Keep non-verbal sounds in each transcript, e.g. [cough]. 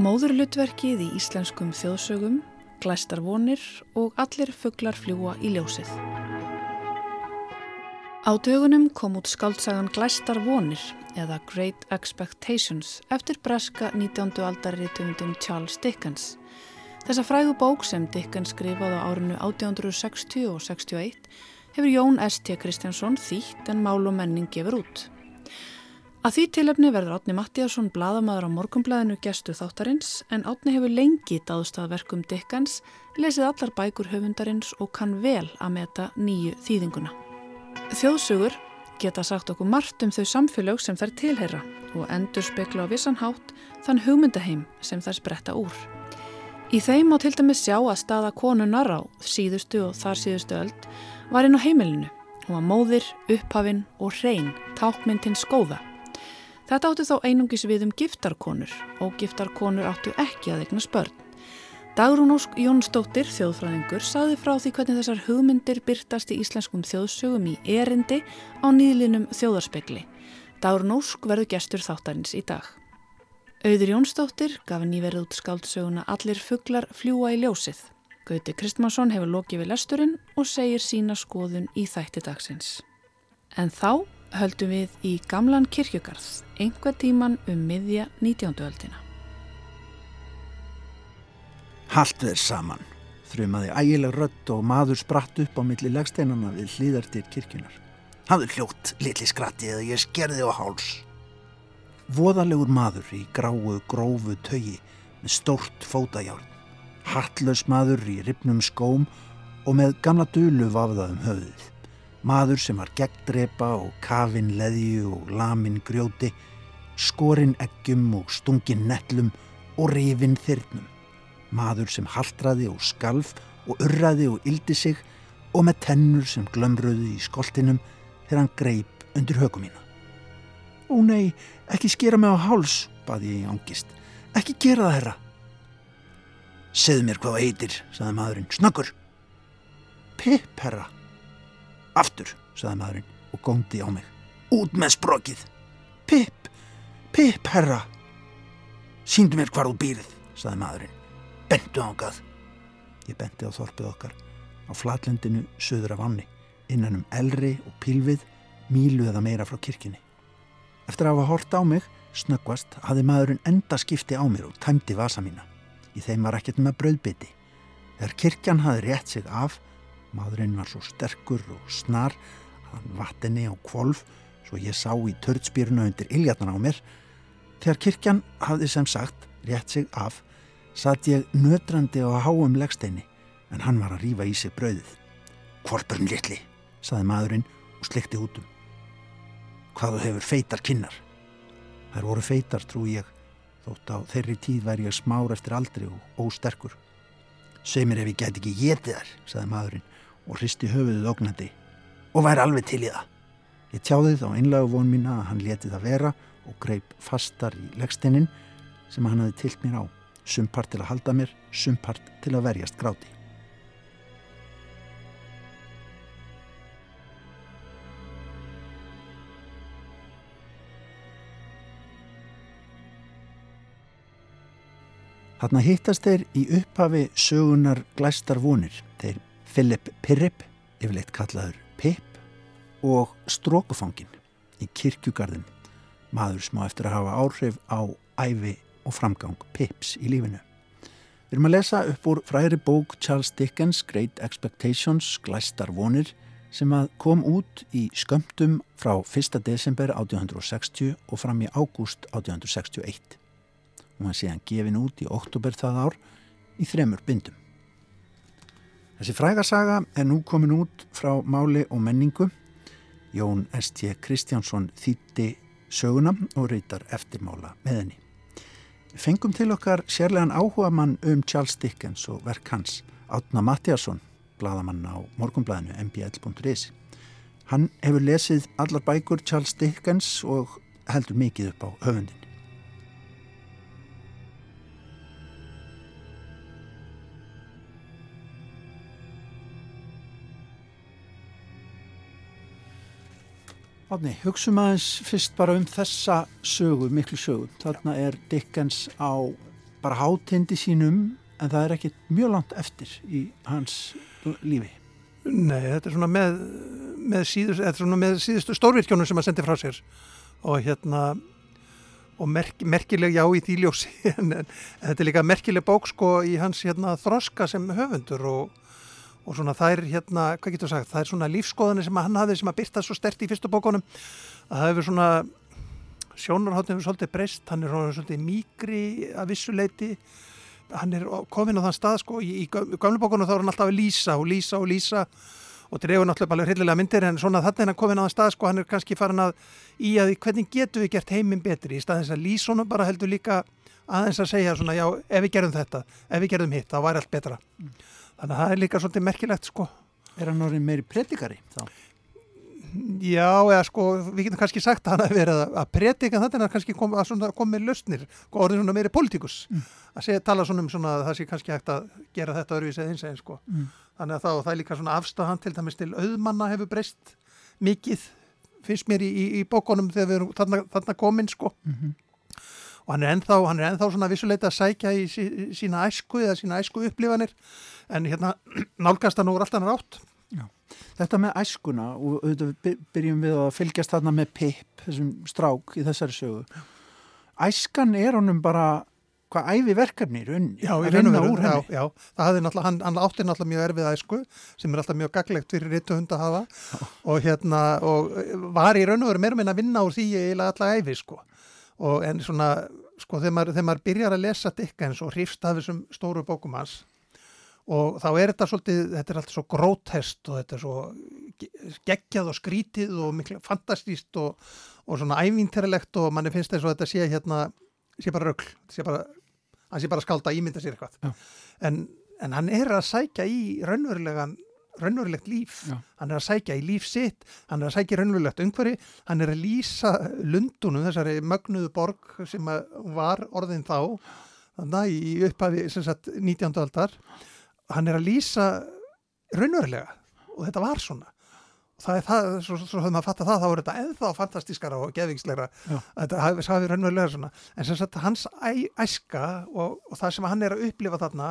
Móðurlutverkið í íslenskum þjóðsögum, glæstar vonir og allir fugglar fljúa í ljósið. Á dögunum kom út skaldsagan Glæstar vonir eða Great Expectations eftir breska 19. aldarriðtöfundum Charles Dickens. Þessa frægu bók sem Dickens skrifaði á árinu 1860 og 61 hefur Jón S.T. Kristjánsson þýtt en mál og menning gefur út. Að því tilöfni verður Átni Mattíasson bladamadur á morgumblæðinu gestu þáttarins en Átni hefur lengi dáðstað verkum Dickens, lesið allar bækur höfundarins og kann vel að meta nýju þýðinguna. Þjóðsugur geta sagt okkur margt um þau samfélög sem þær tilheyra og endur spekla á vissan hátt þann hugmyndaheim sem þær spretta úr. Í þeim á til dæmis sjá að staða konunar á síðustu og þar síðustu öld var inn á heimilinu og að móðir, upphafinn og hrein tákmyndin skóða. Þetta áttu þá einungis við um giftarkonur og giftarkonur áttu ekki að egna spörn. Dagrún Ósk Jónsdóttir, þjóðfræðingur, saði frá því hvernig þessar hugmyndir byrtast í íslenskum þjóðsögum í erindi á nýðlinum þjóðarspekli. Dagrún Ósk verður gestur þáttarins í dag. Auður Jónsdóttir gaf nýverið út skáldsöguna Allir fugglar fljúa í ljósið. Gauti Kristmansson hefur lokið við lesturinn og segir sína skoðun í þætti dagsins. En þá höldum við í gamlan kirkjögarð, einhver tíman um miðja 19. öldina. Hallt þeir saman, þrumaði ægileg rött og maður spratt upp á milli legsteinana við hlýðartir kirkjunar. Hafðu hljótt, litli skratti, eða ég skerði á háls. Voðalegur maður í gráu, grófu tögi með stórt fótajárn. Hattlaus maður í ripnum skóm og með gamla dulu vafðaðum höfuðið. Maður sem var gegndrepa og kafin leðju og lamin grjóti, skorinn eggjum og stungin nettlum og rifin þyrnum. Maður sem haldraði og skalf og urraði og yldi sig og með tennur sem glömröði í skoltinum þegar hann greip undir höku mína. Ó nei, ekki skera mig á háls, baði ég í ángist. Ekki gera það, herra. Segð mér hvað það heitir, saði maðurinn. Snakkur. Pipp, herra. Aftur, saði maðurinn og góndi á mig. Út með sprokið. Pipp, pipp, herra. Sýndu mér hvar þú býrið, saði maðurinn. Bentu ángað. Ég benti á þorpið okkar á flatlendinu söður af ánni, innan um elri og pilvið, mílu eða meira frá kirkini. Eftir að hafa hort á mig, snöggvast, hafði maðurinn enda skipti á mér og tæmdi vasa mína. Í þeim var ekkert með brauðbytti. Þegar kirkjan hafði rétt sig af, Maðurinn var svo sterkur og snar hann vattinni á kvolf svo ég sá í törnspýruna undir iljarnar á mér. Þegar kirkjan hafði sem sagt rétt sig af satt ég nötrandi á háum legsteini en hann var að rýfa í sig brauðið. Kvorpurinn litli, saði maðurinn og slikti út um. Hvaðu hefur feitar kinnar? Þær voru feitar, trú ég, þótt á þeirri tíð væri ég smár eftir aldri og ósterkur. Sveimir ef ég get ekki getið þar, saði maðurinn og hristi höfuðuð ógnandi og væri alveg til í það. Ég tjáði þá einlega von mína að hann leti það vera og greip fastar í leggstinin sem hann hafi tilt mér á, sumpart til að halda mér, sumpart til að verjast gráti. Þarna hittast þeir í upphafi sögunar glæstar vonir, þeir Philip Pirrip, yfirleitt kallaður Pip og Strókufangin í kirkjugarðin, maður smá eftir að hafa áhrif á æfi og framgang Pips í lífinu. Við erum að lesa upp úr fræri bók Charles Dickens Great Expectations, Glæstar vonir sem að kom út í skömmtum frá 1. desember 1860 og fram í ágúst 1861. Hún var síðan gefin út í oktober það ár í þremur bindum. Þessi frægarsaga er nú komin út frá máli og menningu. Jón S.T. Kristjánsson þýtti söguna og reytar eftirmála með henni. Fengum til okkar sérlegan áhuga mann um Charles Dickens og verk hans, Átna Mattiasson, bladamann á morgunblæðinu mbl.is. Hann hefur lesið allar bækur Charles Dickens og heldur mikið upp á höfundin. Átni, hugsaum aðeins fyrst bara um þessa sögu, miklu sögu. Þarna er Dickens á bara hátindi sínum en það er ekki mjög langt eftir í hans lífi. Nei, þetta er svona með, með, síðust, er svona með síðustu stórvirkjónum sem að sendi frá sér og hérna og merk, merkileg já í þýljósi [laughs] en, en þetta er líka merkileg bók sko í hans hérna þroska sem höfundur og og svona er hérna, hvað getur sagt, það er svona lífskoðanir sem hann hafði sem að byrta svo stert í fyrstu bókunum að það hefur svona sjónarhóttin hefur svolítið breyst, hann er svolítið mýgri að vissuleiti hann er komin á þann stað sko í, gamlu bókunum þá er hann alltaf að lýsa og lýsa og lýsa og dregur náttúrulega alveg hryllilega myndir en svona þannig er hann komin á þann stað sko hann er kannski farin að í að hvernig getur við gert heiminn betri í staðins að lýsónum bara heldur líka aðeins að segja svona já ef við gerum þetta, ef við gerum hitt þá væri allt betra. Mm þannig að það er líka svolítið merkilegt sko Er hann orðin meiri predikari þá? Já, eða sko, við getum kannski sagt að hann hefur verið að predika þetta en það kannski kom, að koma með lausnir orðin svona meiri politikus mm. að segja, tala svona um svona að það sé kannski hægt að gera þetta örfis eða eins eginn sko mm. þannig að þá, það er líka svona afstafan til dæmis til auðmanna hefur breyst mikið finnst mér í, í, í bókonum þegar við erum þarna, þarna komin sko mm -hmm. og hann er ennþá, hann er ennþá svona vissuleita að sækja í sí, sína æsku eða sína æsku upplifanir en hérna [clears throat] nálgast það nú er alltaf rátt Já. Þetta með æskuna og auðvitað byrjum við að fylgjast þarna með Pip, þessum strák í þessari sögu Æskan er honum bara hvað æfi verkefni í rauninni já, að vinna úr henni Já, já. það hafði náttúrulega, hann, hann átti náttúrulega mjög erfið æsku sem er alltaf mjög gaglegt fyrir rittu hund að hafa já. og hérna og var í raun og veru meira meina að vinna úr því eiginlega alltaf æfi sko og en svona sko þegar maður, þegar maður byrjar að lesa Dickens og hrifst af þessum stóru bókum hans og þá er þetta svolítið, þetta er alltaf svo grótest og þetta er svo geggjað og skrítið og miklu fantastíst og, og svona ævínterlegt og manni finnst þess að þetta sé hérna sé bara rögl, sé bara hann sé bara skálda að ímynda sér eitthvað en, en hann er að sækja í raunverulegan raunverulegt líf, Já. hann er að sækja í líf sitt, hann er að sækja í raunverulegt umhverfi, hann er að lýsa lundunum, þessari mögnuðu borg sem var orðin þá, þannig að í upphafi 19. aldar hann er að lýsa raunverulega og þetta var svona. Og það er það, svo, svo höfum við að fatta það þá er þetta enþá fantastískara og geðvingsleira þetta hafi, raunverulega svona. En sem sagt hans æ, æska og, og það sem hann er að upplifa þarna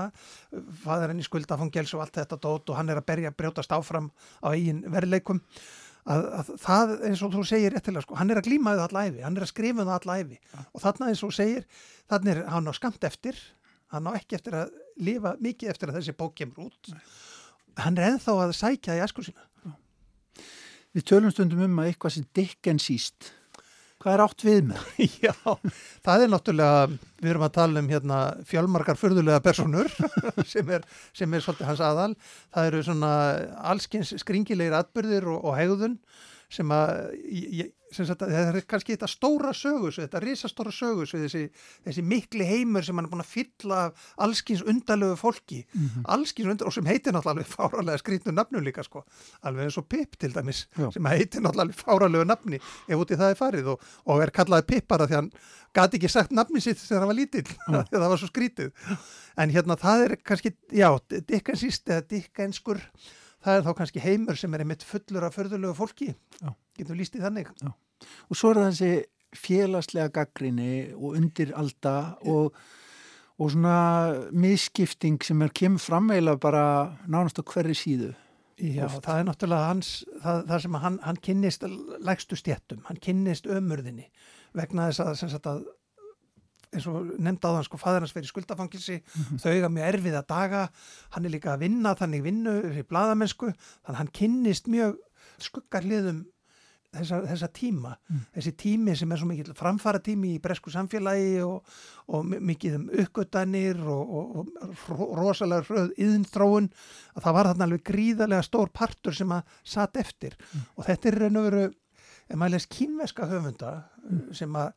faðurinn í skuldafangels og allt þetta dót og hann er að berja að brjótast áfram á eigin verileikum að, að það eins og þú segir réttilega sko, hann er að glíma það allæfi, hann er að skrifa það allæfi og þarna eins og segir, þarna er hann á skamt eftir hann á ekki eftir að lifa mikið eftir að þessi bók kemur út. Nei. hann er enþá að sækja í askur sína Við tölum stundum um að eitthvað sem dikken síst hvað er átt við með? [laughs] Já, það er náttúrulega við erum að tala um hérna fjálmarkar fyrðulega personur [laughs] sem er, sem er svolítið hans aðal. Það eru svona allskins skringilegir atbyrðir og, og hegðun sem að ég, sem sagt, það er kannski þetta stóra sögus þetta risastóra sögus þessi, þessi mikli heimur sem hann er búin að fylla allskins undalögu fólki mm -hmm. allskins undalögu og sem heitir náttúrulega fáralega skrítnu nafnu líka sko alveg eins og Pip til dæmis Já. sem heitir náttúrulega fáralegu nafni ef úti það er farið og, og er kallaði Pip bara því hann gati ekki sagt nafni sitt þegar hann var lítill [laughs] það var svo skrítið en hérna það er kannski, já, dikkensist eða dikkenskur það er þá kannski heimur sem er einmitt fullur af förðulegu fólki Já. getum líst í þannig Já. og svo er það þessi félagslega gaggrinni og undir alda og, og svona miskipting sem er kemur framveila bara nánast á hverri síðu Já, Oft. það er náttúrulega hans, það, það sem hann, hann kynnist lægstu stjættum, hann kynnist ömurðinni vegna þess að, að eins og nefnd á þann sko fæðarnas verið skuldafangilsi mm -hmm. þau eiga mjög erfið að daga hann er líka að vinna þannig vinnu í bladamennsku þannig hann kynnist mjög skuggarliðum þessa, þessa tíma mm. þessi tími sem er svo mikið framfara tími í bresku samfélagi og, og mikið um uppgötanir og, og, og rosalega röð yðinþróun að það var þarna alveg gríðarlega stór partur sem að satt eftir mm. og þetta er veru ef maður les kínveska höfunda mm. sem að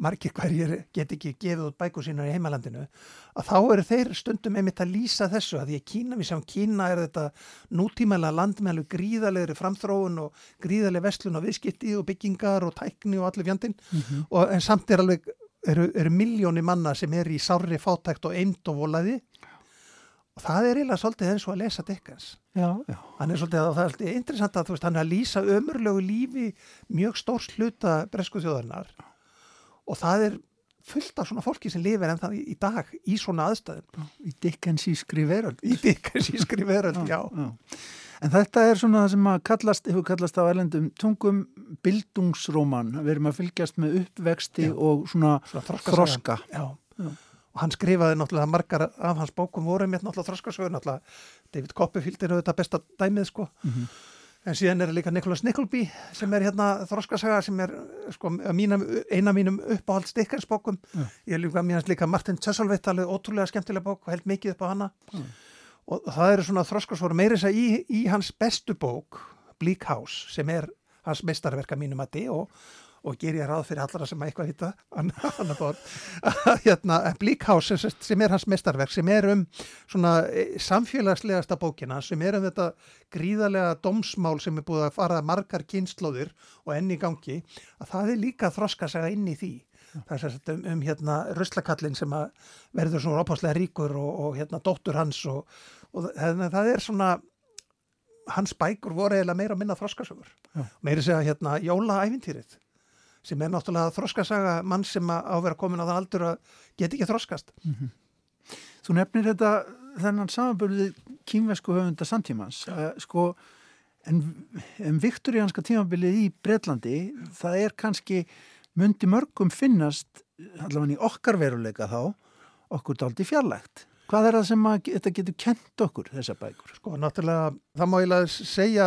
margir hverjir get ekki gefið út bæku sína í heimalandinu að þá eru þeir stundum einmitt að lýsa þessu að því að Kína, við sjáum Kína er þetta nútímæla land með alveg gríðalegri framþróun og gríðaleg vestlun og viðskipti og byggingar og tækni og allir fjandin mm -hmm. og en samt er alveg eru, eru miljóni manna sem er í sárri fátækt og eind og volaði og það er eiginlega svolítið eins og að lesa Dickens. Já, já. hann er svolítið, og það er svolítið interessant að þú veist, hann er að lýsa ömurlegu lífi mjög stórs hluta bresku þjóðarinnar og það er fullt af svona fólki sem lifir en það í, dag í svona aðstæðum í Dickensískri veröld í Dickensískri veröld, já. já En þetta er svona það sem að kallast, hefur kallast á erlendum tungum bildungsróman. Við erum að fylgjast með uppvexti Já. og svona, svona þroska. Já. Já. Og hann skrifaði náttúrulega margar af hans bókum voru með náttúrulega þroskasögur, náttúrulega David Copperfield er auðvitað besta dæmið sko. Mm -hmm. En síðan er líka Nicholas Nickleby sem er hérna þroskasaga sem er sko mínum, eina mínum uppáhald stikkarsbókum. Ég er líka mínast líka Martin Tjössolvitt, alveg ótrúlega skemmtilega bók og held mikið upp á hana. Mm og það eru svona þroskarsvoru meirins að í, í hans bestu bók Bleak House sem er hans mestarverka mínum að di og, og ger ég ráð fyrir allara sem að eitthvað hitta [laughs] hérna, Bleak House sem, sem er hans mestarverk sem er um svona e, samfélagslegasta bókina sem er um þetta gríðarlega domsmál sem er búið að fara margar kynnslóðir og enni gangi að það er líka þroskasega inn í því. Það er um, um hérna Ruslakallin sem verður svona opáslega ríkur og, og hérna dóttur hans og, og það, það er svona hans bækur voru eiginlega meira að minna þroskasögur. Meiri segja hérna Jólaævintýrið sem er náttúrulega þroskasaga mann sem á að vera komin á það aldur að geta ekki þroskast mm -hmm. Þú nefnir þetta þennan samanbörðið kýmvesku höfunda samtímans uh, sko en, en viktorianska tímabilið í Breitlandi það er kannski myndi mörgum finnast allavega í okkar veruleika þá okkur daldi fjarlægt. Hvað er það sem að, þetta getur kent okkur, þessa bækur? Sko, náttúrulega, það má ég lega segja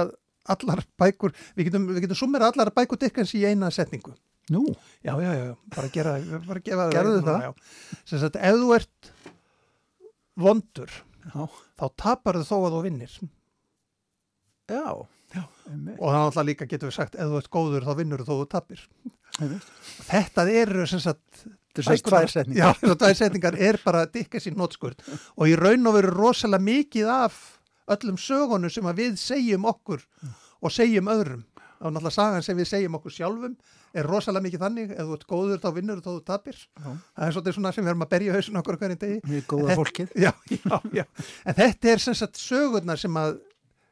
allar bækur, við getum, getum sumera allar bækur dikkans í eina setningu. Nú? Já, já, já, bara gera, bara gefa Gerðu það? Já. Sem sagt, ef þú ert vondur, já. þá tapar þau þó að þú vinnir. Já. já. Og það náttúrulega líka getur við sagt, ef þú ert góður þá vinnur þó þú tapir þetta eru sem sagt tvær setningar er bara að dikka sín nótskurt og í raun og veru rosalega mikið af öllum sögunum sem við segjum okkur og segjum öðrum. Og náttúrulega sagan sem við segjum okkur sjálfum. Er rosalega mikið þannig, ef þú ert góður þá vinnur þú þá þú tapir. Já. það er svona sem við erum að berja hausun okkur hverjum degi. Við góða fólkið. [laughs] Já, já, en þetta er sem sagt sögurnar sem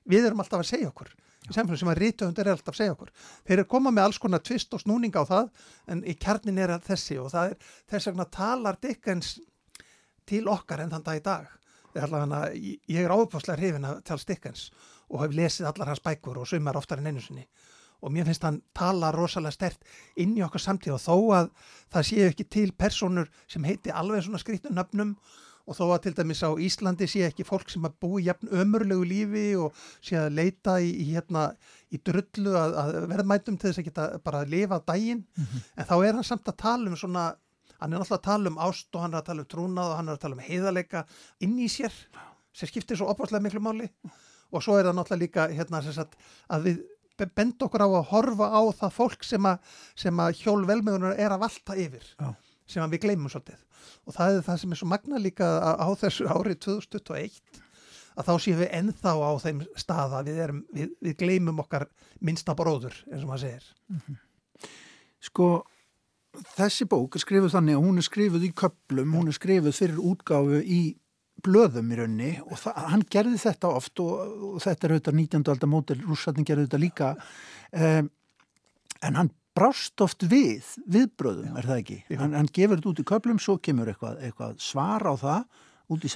við erum alltaf að segja okkur. Sem að rítuhundir er alltaf að segja okkur. Þeir eru komað með alls konar tvist og snúninga á það en í kjarnin er þessi og það er þess vegna talar Dickens til okkar enn þann dag í dag hana, ég er áfáslega hrifin að tala Dickens og hef lesið allar hans bækur og sumar oftar en einu sinni og mér finnst hann tala rosalega stert inn í okkar samtíð og þó að það séu ekki til personur sem heiti alveg svona skrítnum nöfnum og þó að til dæmis á Íslandi sé ekki fólk sem að búi jafn ömurlegu lífi og sé að leita í, í, hérna, í drullu að, að verðmætum til þess að geta bara að lifa dægin mm -hmm. en þá er hann samt að tala um svona hann er náttúrulega að tala um ást og hann er að tala um trúnað og hann er að tala um heiðarleika inn í sér sem skiptir svo opvarslega miklu máli og svo er það náttúrulega líka hérna, sagt, að við bend okkur á að horfa á það fólk sem að, sem að hjól velmiðunar er að valta yfir Já. sem við gleymum svolítið og það er það sem er svo magna líka á þessu árið 2021 að þá séum við ennþá á þeim staða við, erum, við, við gleymum okkar minnsta bróður eins og maður segir mm -hmm. Sko þessi bók er skrifuð þannig að hún er skrifuð í köplum, hún er skrifuð fyrir útgáfu í blöðum í raunni og það, hann gerði þetta oft og, og þetta er auðvitað 19. aldar mótil, rússatning gerði þetta líka um, en hann brást oft við viðbröðum, er það ekki? Hann, hann gefur þetta út í köplum, svo kemur eitthvað, eitthvað svar á það út í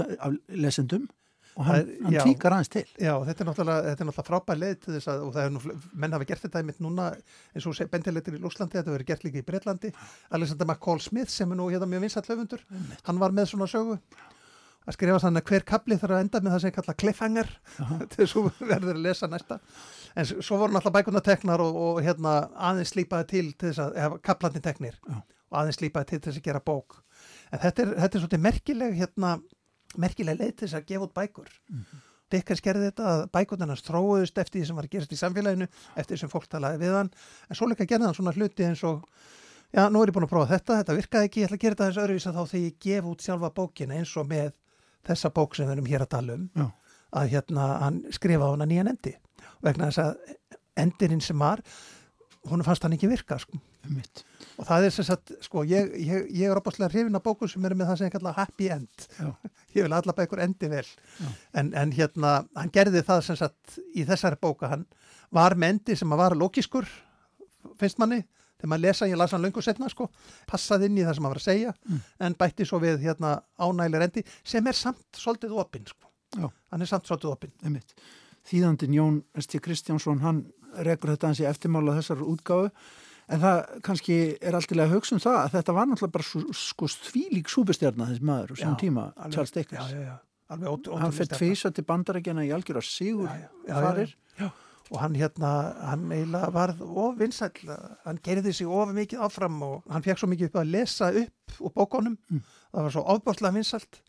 lesendum og hann, hann tíkar aðeins til. Já, þetta er náttúrulega, náttúrulega frábæð leið til þess að, og það er nú, menn hafa gert þetta einmitt núna, eins og bendilegtir í Lúslandi, þetta verið gert líka í Breitlandi, Alexander McCall Smith sem er nú hérna mjög vinsat löfundur, hann var með svona sögu. Að skrifa þannig að hver kapli þarf að enda með það sem ég kalla cliffhanger? Til þess að verður að lesa næsta. En svo voru náttúrulega bækuna teknar og, og hérna, aðeins slýpaði til til þess að, eða kaplandi teknir Já. og aðeins slýpaði til til þess að gera bók. En þetta er, þetta er svolítið merkileg hérna, merkileg leið til þess að gefa út bækur mm -hmm. Dickens gerði þetta að bækundana stróðust eftir því sem var að gerast í samfélaginu eftir því sem fólk talaði við hann en svo líka gerði hann svona hluti eins og já, nú er ég búin að prófa þetta, þetta virkaði ekki ég ætla að gera þetta eins öðruvís að þá þegar ég gef út sjálfa bókina eins og með þessa bók sem við erum hér að tala um já. að hérna hann skrifa á hana nýjan endi vegna þess að endurinn sem var hún fannst hann ekki virka sko. Um mitt. Og það er sem sagt, sko, ég, ég, ég er opaslega hrifin af bókum sem eru með það sem ég kalla happy end. Já. [laughs] Ég vil alla bækur endi vel. En, en hérna, hann gerði það sem sagt í þessari bóka, hann var með endi sem að var lókiskur, finnst manni, þegar maður lesa, ég las hann löngu setna, sko, passaði inn í það sem maður var að segja, Mm. en bætti svo við hérna ánægileg endi, sem er samt svolítið opinn, sko. Já. Hann er samt svolítið opinn. Einmitt. Þýðandin Jón S.T. Kristjánsson, hann rekur þetta hans í eftirmála þessar útgáfu, en það kannski er alltilega að hugsa um það að þetta var náttúrulega bara svo, sko þvílík súbestjarnar þessi maður á sem Já, tíma, Charles Já, Dickens. já, já. Alveg ótrú, Hann sterkur. tvisa til bandarækjana í algjör að sigur Já, já, já, já, farir. já. og hann hérna, hann eiginlega varð of vinsæll, hann gerði sig of mikið áfram og hann fekk svo mikið upp að lesa upp úr bókonum, Mm. það var svo ofbáslega vinsælt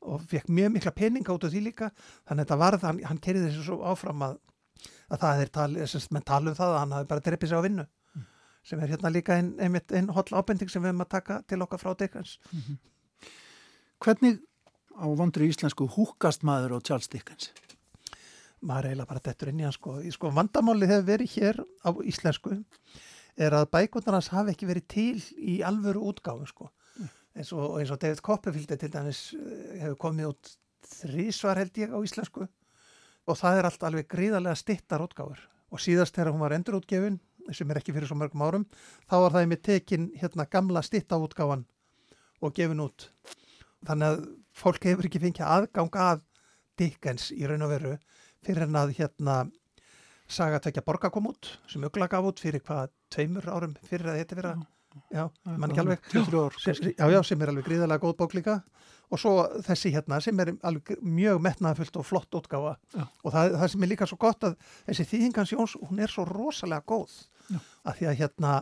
og fekk mjög mikla peninga út af því líka, þannig að þetta varð, hann, hann gerði sig svo áfram að, að það er talið, menn tala um það að hann hafi bara dreipið sig á vinnu, sem er hérna líka einn ein, ein holl ábending sem við höfum að taka til okkar frá Dickens. Hvernig á vondri íslensku húkast maður á Charles Dickens? maður eiginlega bara dettur inn í hann sko. Sko vandamáli hefur verið hér á íslensku er að bækundar hans hafi ekki verið til í alvöru útgáfu sko. eins, og, eins og David Copperfield til dæmis eh, hefur komið út þrísvar held ég á íslensku og það er allt alveg gríðarlega stittar útgáfur og síðast þegar hún var endurútgefin sem er ekki fyrir svo mörgum árum þá var það með tekin hérna gamla stittaútgáfan og gefin út. Þannig að fólk hefur ekki fengið aðgang að Dickens í raun og veru fyrir en að hérna Saga tvekja borga kom út sem ugla gaf út fyrir hvað tveimur árum fyrir að þetta vera já, mann ekki alveg. Já, já, sem er alveg gríðarlega góð bók líka og svo þessi hérna sem er mjög metnaðfullt og flott útgáfa Já. og það, það sem er líka svo gott að þessi þýðingans Jóns, hún er svo rosalega góð Já. að því að hérna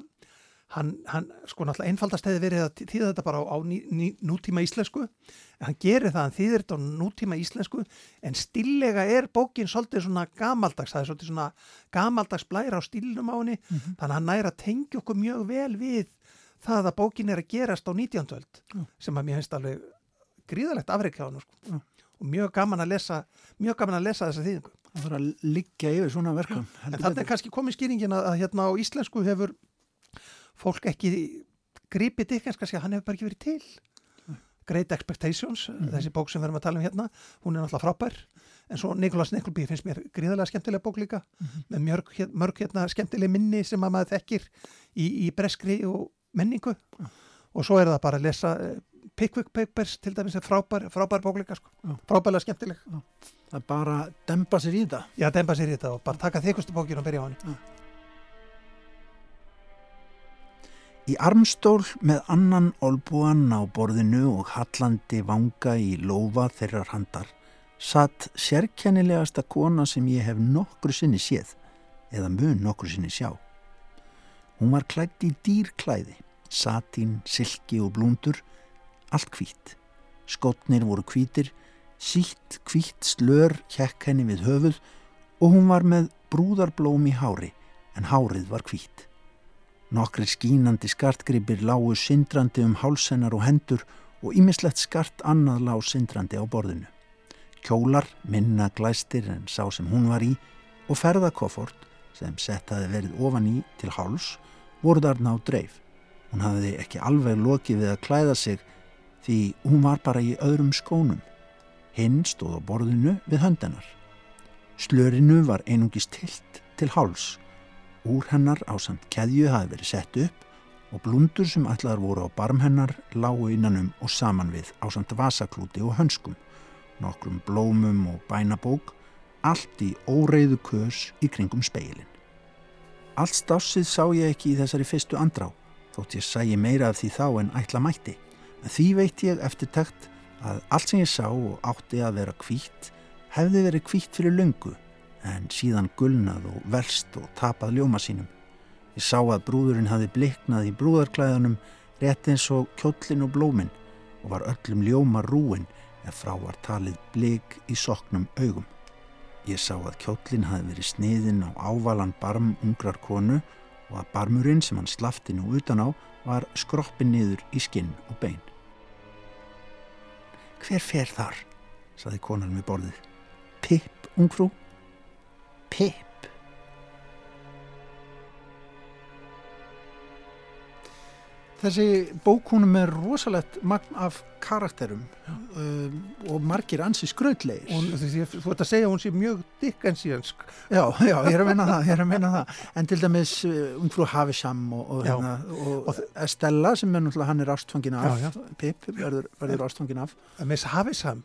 hann, hann sko náttúrulega einfaldast hefði verið að þýða þetta bara á, á ný, ný, nútíma íslensku en hann gerir það, hann þýðir þetta á nútíma íslensku en stillega er bókin svolítið svona gamaldags það er svolítið svona gamaldags blæra á stílnum á henni Mhm. þannig að hann næra að tengja okkur mjög vel við það að bókin er að gerast á 19. öld sem að mér finnst alveg gríðalegt afreikja á hann sko. Og mjög gaman að lesa mjög gaman að lesa þessa þýðingu. Það þarf að liggja yfir svona verkum. en þannig er kannski komið skýringin að, að hérna á íslensku hefur fólk ekki gripið Dickens kannski að hann hefur bara ekki verið til. Great Expectations, þessi bók sem við erum að tala um hérna hún er náttúrulega frábær. En svo Nicholas Nickleby finnst mér gríðarlega skemmtilega bók líka með mörg, mörg hérna skemmtileg minni sem að maður þekkir í, í breskri og menningu. Og svo er það bara að lesa eh, Pickwick Papers til dæmis er frábær, frábær bók líka sko. Já. frábærlega skemmtileg Það er bara að dempa sér í það. Já, demba sér í þetta og bara taka þykustu bókin og byrja á hann Í armstól með annan olbúan á borðinu og hallandi vanga í lófa þeirrar handar satt sérkennilegasta kona sem ég hef nokkru sinni séð eða mun nokkru sinni sjá. Hún var klætt í dýrklæði, satín, silki og blúndur, allt hvít. Skotnir voru hvítir, sítt hvít slör hjekk henni við höfuð og hún var með brúðarblóm í hári en hárið var hvít. Nokkri skínandi skartgripir lágu sindrandi um hálsennar og hendur og ímislegt skart annað lág sindrandi á borðinu. Kjólar, minna glæstir en sá sem hún var í og ferðakoffort sem sett hafi verið ofan í til háls voru þarna á dreif. Hún hafði ekki alveg lokið við að klæða sig því hún var bara í öðrum skónum. Hinn stóð á borðinu við höndennar. Slörinu var einungis tilt til háls Úr hennar á samt keðju hafi verið sett upp og blundur sem ætlaðar voru á barm hennar lágu innanum og saman við á samt vasaklúti og hönskum, nokkrum blómum og bænabók, allt í óreiðu kös í kringum speilin. Allt stássið sá ég ekki í þessari fyrstu andrá, þótt ég sæi meira af því þá en ætla mætti, en því veit ég eftir takt að allt sem ég sá og átti að vera hvítt hefði verið hvítt fyrir löngu en síðan gulnað og verst og tapað ljóma sínum. Ég sá að brúðurinn hafi bliknað í brúðarklæðanum rétt eins og kjóllin og blómin og var öllum ljóma rúin ef frá var talið blik í soknum augum. Ég sá að kjóllin hafi verið sniðin á ávalan barm ungrar konu og að barmurinn sem hann slafti nú utan á var skroppin niður í skinn og bein. Hver fer þar? saði konan við borðið. Pipp, ungfrú? Pipp. Þessi bókunum er rosalegt magn af karakterum um, og margir ansi skrautlegir. Og þú ert að segja að hún sé mjög dickensíansk. Já, já, ég er að minna það, ég er að minna það. En til dæmis uh, Ungfrú Havisham og, og, hérna, og, og Estella sem er náttúrulega hann er ástfangin af, Já, já. Pip verður, verður ástfangin af. Með þess Havisam,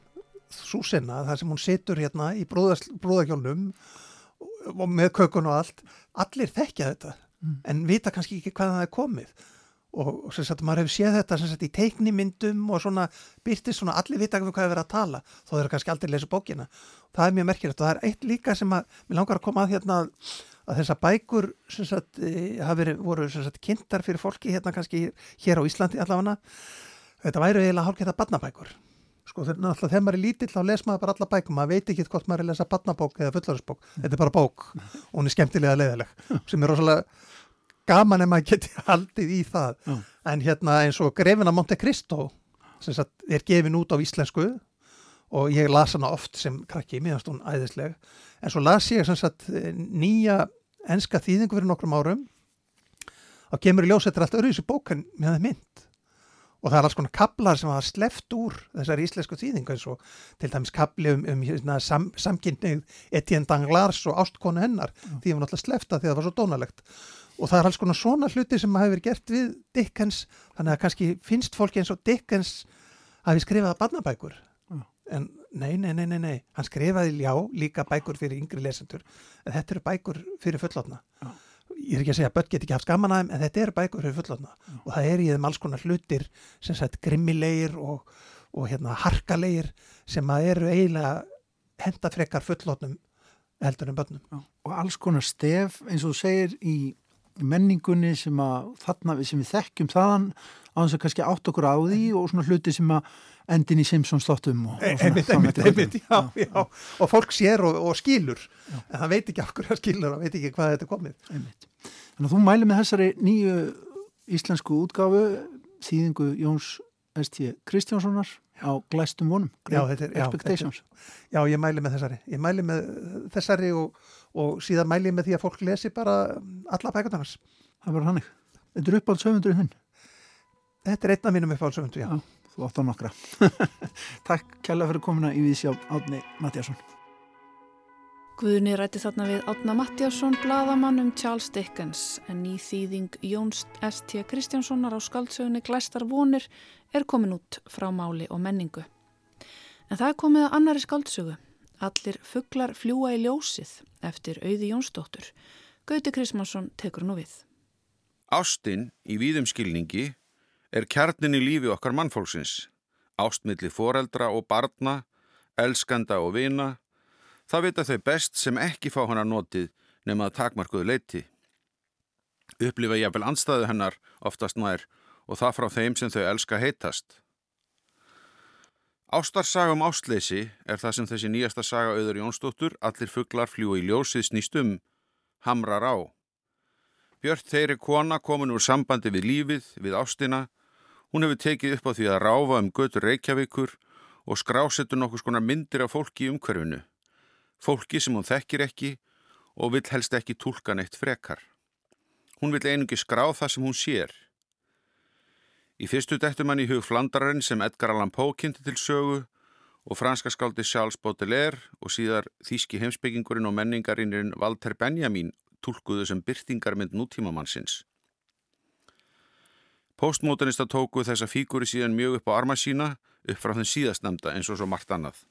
svo senna, þar sem hún situr hérna í og og með kökun og allt, allir þekkja þetta, Mm. en vita kannski ekki hvaðan það er komið. Og, sem sagt, maður hefur séð þetta sem sagt í teiknimyndum og svona byrtist svona allir vita um hvað er verið að tala, þó þeir kannski aldrei lesa bókina. Það er mjög merkilegt og það er eitt líka sem að, mér langar að koma að hérna að þessar bækur sem sagt, e, verið, voru sem sagt kynntar fyrir fólki hérna kannski hér á Íslandi allavega. Þetta væru eiginlega hálfgeta barnabækur. Sko þegar, náttúrulega, þegar maður er lítill þá les maður bara alla bækum, maður veit ekki hvort maður er að lesa barnabók eða fullorðsbók, þetta er bara bók og hún er skemmtilega leiðileg sem er rosalega gaman ef maður geti [laughs] haldið í það. Já. en hérna eins og Grefina Monte Cristo sem sagt er gefin út á íslensku og ég las hana oft sem krakki, finnst hún æðisleg. En svo las ég sem sagt nýja enska þýðingu fyrir nokkrum árum. Þá kemur í ljós þetta er allt öðruvísi bók en með það mynd. Og það er alls konar kaplar sem hafa sleft úr þessari íslensku þýðingu eins og til dæmis kapli um, um hérna, sam, samkynnið Etienne Danglars og ástkonu hennar. Því hefur náttúrulega slefta því það var svo dónalegt og það er alls konar svona hluti sem hafi verið gert við Dickens. Þannig að kannski finnst fólki eins og Dickens hafi skrifað barnabækur. Já. en nei, nei, nei, nei, nei. Hann skrifaði já líka bækur fyrir yngri lesendur. En þetta eru bækur fyrir fullotna Já. ég er ekki að segja að börn get ekki haft gaman að þeim en þetta eru bækur fyrir fullotna og það er í þeim alls konar hlutir sem sagt grimmilegir og, og hérna harkalegir sem að eru eiginlega henda frekar fullotnum heldur en börnum. Og alls konar stef eins og þú segir í menningunni sem að þarna sem við þekkjum þaðan á þess að kannski átt okkur á því og svona hluti sem að endin í Simpsons þáttum einmitt, einmitt, einmitt, já, já, og fólk sér og, og skilur. En það veit ekki af hverju það skilur og veit ekki hvað þetta komið. Einmitt. Þannig að þú mæli með þessari nýju íslensku útgáfu þýðingu Jóns S.T. Kristjánssonar á glæstum vonum Já, þetta er- já, Expectations. já, ég mæli með þessari. Ég mæli með þessari og, og síðan mæli ég með því að fólk lesi bara alla bækundannars Það var hannig Þetta er uppáld 700 þinn þetta er einn af mínum uppáhaldsöfundu, já. Já. Þú átt á nokkra [laughs] Takk kærlega fyrir komuna í Vísjá Átni Mattiasson Guðni rætti þarna við Átna Mattiasson, bladamann um Charles Dickens, en ný þýðing Jóns S.T. Kristjánssonar á skaldsögunni Glæstar vonir er komin út frá máli og menningu. En það er komið að annari skaldsögu. Allir fugglar fljúa í ljósið eftir auði Jónsdóttur. Gauti Krismansson tekur nú við. Ástin í víðum skilningi er kjarnin í lífi okkar mannfólksins. Ástmilli foreldra og barna, elskanda og vina. Það vita þau best sem ekki fá hana notið nema að takmarkuðu leiti. Upplifa jafnvel anstæðu hennar oftast nær og það frá þeim sem þau elska heitast. Ástarsaga um ástleysi er það sem þessi nýjasta saga auður Jónsdóttur allir fugglar fljúi í ljósið snýst um, hamrar á. Björn þeirri kona komin úr sambandi við lífið, við ástina. Hún hefur tekið upp á því að ráfa um götur Reykjavíkur og skrásetur nokkus konar myndir af fólki í umhverfinu. Fólki sem hún þekkir ekki og vill helst ekki tólka neitt frekar. Hún vill einungi skrá það sem hún sér. Í fyrstu dettum hann í hug Flandarinn sem Edgar Allan Poe kynnti til sögu og franska skáldi Charles Baudelaire og síðar þýski heimsbyggingurinn og menningarinn Walter Benjamin tólkuðu sem byrtingarmynd nútímamannsins. Postmodernista tóku þessa fíguri síðan mjög upp á arma sína upp frá þeim síðastnemda eins og svo margt annað.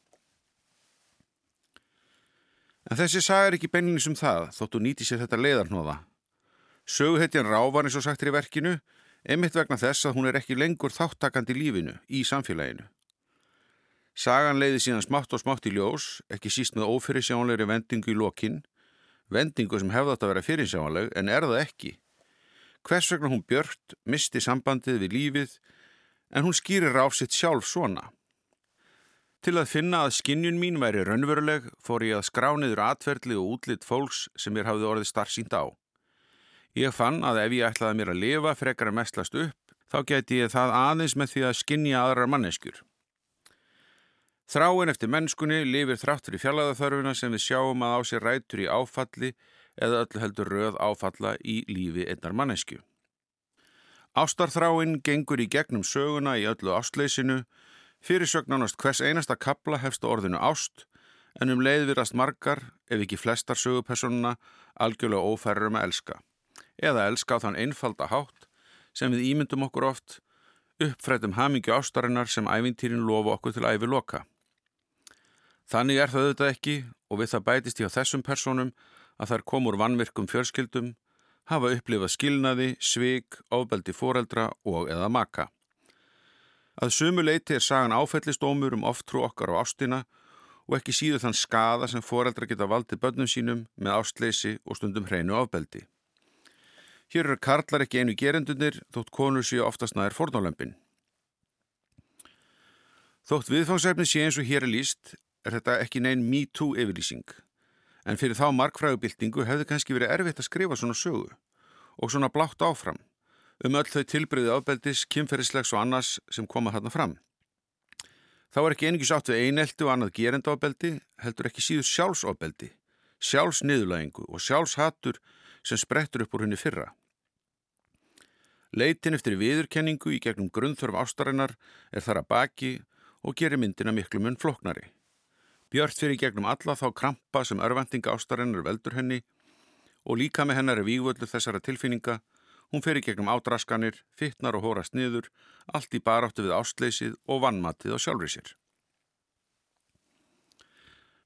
En þessi saga er ekki beinlinis um það þóttu nýti sér þetta leiðarnóða. Söguhetjan ráfar eins og sagtir í verkinu einmitt vegna þess að hún er ekki lengur þáttakandi lífinu, í samfélaginu. Sagan leiði síðan smátt og smátt í ljós, ekki síst með ófyrirsjánlegri vendingu í lokinn, vendingu sem hefði átt að vera fyrirsjánleg en er það ekki. Hvers vegna hún björt misti sambandið við lífið en hún skýrir ráf sitt sjálf svona. Til að finna að skinnjun mín væri raunveruleg fór ég að skrá niður atverðli og útlitt fólks sem mér hafði orðið starfsýnd á. Ég fann að ef ég ætlaði mér að lifa frekar að mestlast upp, þá geti ég það aðeins með því að skinja aðrar manneskjur. Þráin eftir mennskunni lifir þráttur í fjallaðaþörfuna sem við sjáum að á sér rætur í áfalli eða öllu heldur röð áfalla í lífi einnar mannesku. Ástarþráinn gengur í gegnum söguna í öllu ástleysinu, fyrirsögnanast hvers einasta kapla hefst orðinu ást, en um leið virast margar, ef ekki flestar sögupersonuna, algjörlega ófærrum að elska. Eða elska á þann einfalda hátt sem við ímyndum okkur oft, uppfrættum hamingju ástarinnar sem ævintýrin lofa okkur til æfi loka. Þannig er það auðvitað ekki og við það bætist í á þessum personum að þær komur vannvirkum fjörskildum, hafa upplifað skilnaði, svig, ofbeldi foreldra og eða maka. Að sumu leiti er sagan áfellistómur um oftrú okkar á ástina og ekki síðu þann skada sem foreldra geta valdið börnum sínum með ástleysi og stundum hreinu ofbeldi. Hér eru karlar ekki einu gerendunir þótt konur séu oftast næður fornálömpin. Þótt viðfangsefni sé eins og hér er líst er þetta ekki neinn me too yfirlýsing. En fyrir þá markfræðubildingu hefði kannski verið erfitt að skrifa svona sögu og svona blátt áfram um öll þau tilbreyði ábeldis, kynferðislegs og annars sem koma þarna fram. Þá er ekki einingis átt við einelti og annað gerendabeldi, heldur ekki síður sjálfsofbeldi, sjálfsniðulægingu og sjálfshattur sem sprettur upp úr henni fyrra. Leitin eftir viðurkenningu í gegnum grunnþörf ástarinnar er þar að baki og gerir myndina miklu mun floknari. Björn fyrir gegnum alla þá krampa sem örvendinga ástarinnar veldur henni og líka með hennar er vígvöldu þessara tilfinninga. Hún fyrir gegnum ádraskanir, fittnar og hórast niður, allt í baráttu við ástleysið og vannmatið á sjálfri sér.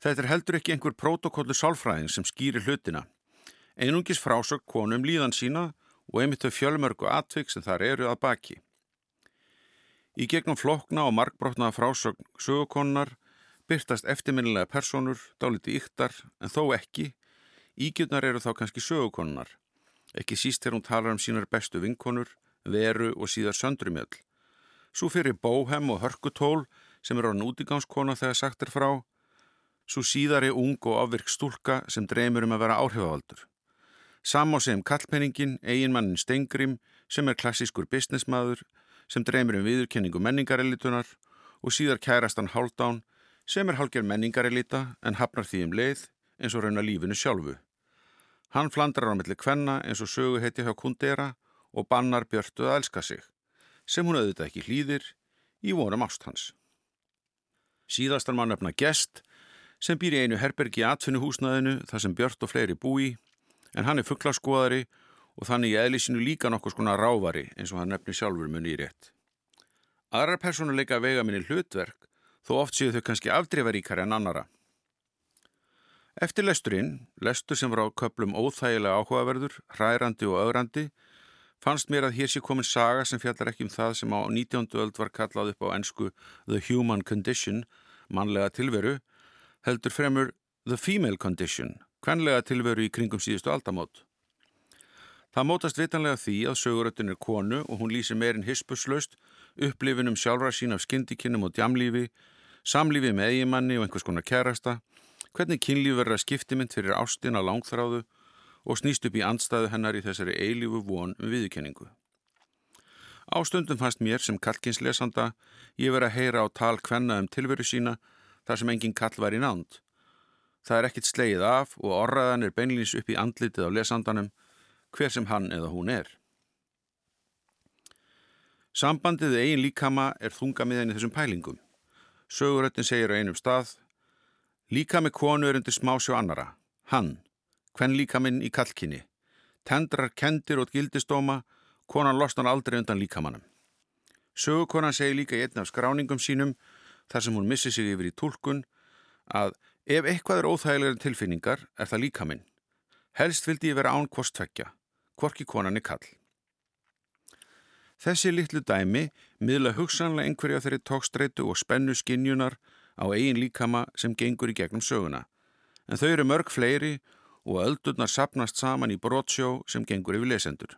Þetta er heldur ekki einhver protokollu sálfræðing sem skýrir hlutina. Einungis frásög konum líðan sína og einmitt þau fjölmörgu atvik sem þar eru að baki. Í gegnum flokna og markbrotnaða frásög sögukonnar byrtast eftirminnilega personur, dáliti yktar, en þó ekki. Ígjurnar eru þá kannski sögukonnar. Ekki síst þegar hún talar um sínar bestu vinkonur, veru og síðar söndrumjöld. Svo fyrir bóhem og hörkutól sem eru á nútingánskona þegar sagt er frá. Svo síðar er ung og afvirk stúlka sem dreymir um að vera áhrifavaldur. Samá sem kallpenningin, eiginmannin Stengrim sem er klassískur businessmaður sem dreymir um viðurkenningu menningarelitunar og síðar kærastan Haldán sem er hálfgerð menningarelita en hafnar því um leið eins og rauna lífinu sjálfu. Hann flandrar á milli kvenna eins og sögu heiti hjá Kundera og bannar Björtu að elska sig, sem hún auðvitað ekki hlýðir í vonum ást hans. Síðastar mann öfna gest sem býr í einu herbergi í atfinnuhúsnaðinu þar sem Björt og fleiri búi en hann er fugglaskoðari og þannig í eðlisinu líka nokkur skona rávari eins og hann nefnir sjálfur munni í rétt. Aðrar personuleika vega minni hlutverk þó oft séu þau kannski afdreifaríkari en annara. Eftir lesturinn, lestur sem var á köplum óþægilega áhugaverður, hærandi og ögrandi, fannst mér að hér sé komin saga sem fjallar ekki um það sem á 19. öld var kallað upp á ennsku The Human Condition, mannlega tilveru, heldur fremur The Female Condition, kvenlega tilveru í kringum síðustu aldamót. Það mótast vitanlega því að söguröttin er konu og hún lýsir meirinn hispuslaust upplifinum sjálfra sín af skindikinnum og djamlífi, samlífi með eigimanni og einhvers konar kærasta, hvernig kynlíf verður að skiptimind fyrir ástina langþráðu og snýst upp í andstæðu hennar í þessari eilífu von um viðkenningu. Ástundum fannst mér sem kallkinslesanda ég verið að heyra á tal kvenna um tilveru sína þar sem engin kall var í nánd. Það er ekkit sleið af og orraðan er beinlýns upp í andlitið á lesandanum hver sem hann eða hún er. Sambandið eigin líkama er þungamiðan í þessum pælingum. Söguröttin segir á einum stað Líkami konu er undir smásjó annara. Hann, hvenn líkaminn í kallkinni. Tendrar kendir og gildistóma, konan losnar aldrei undan líkamannum. Sögukonan segir líka í einn af skráningum sínum, þar sem hún missi sig yfir í tólkun, að ef eitthvað er óþægilegar tilfinningar er það líkaminn. Helst vildi ég vera án kvostvekja, hvorki konan er kall. Þessi litlu dæmi miðla hugsanlega einhverja þeirri tókstreitu og spennu skinjunar á eigin líkama sem gengur í gegnum söguna. En þau eru mörg fleiri og öldurnar sapnast saman í brotsjó sem gengur yfir lesendur.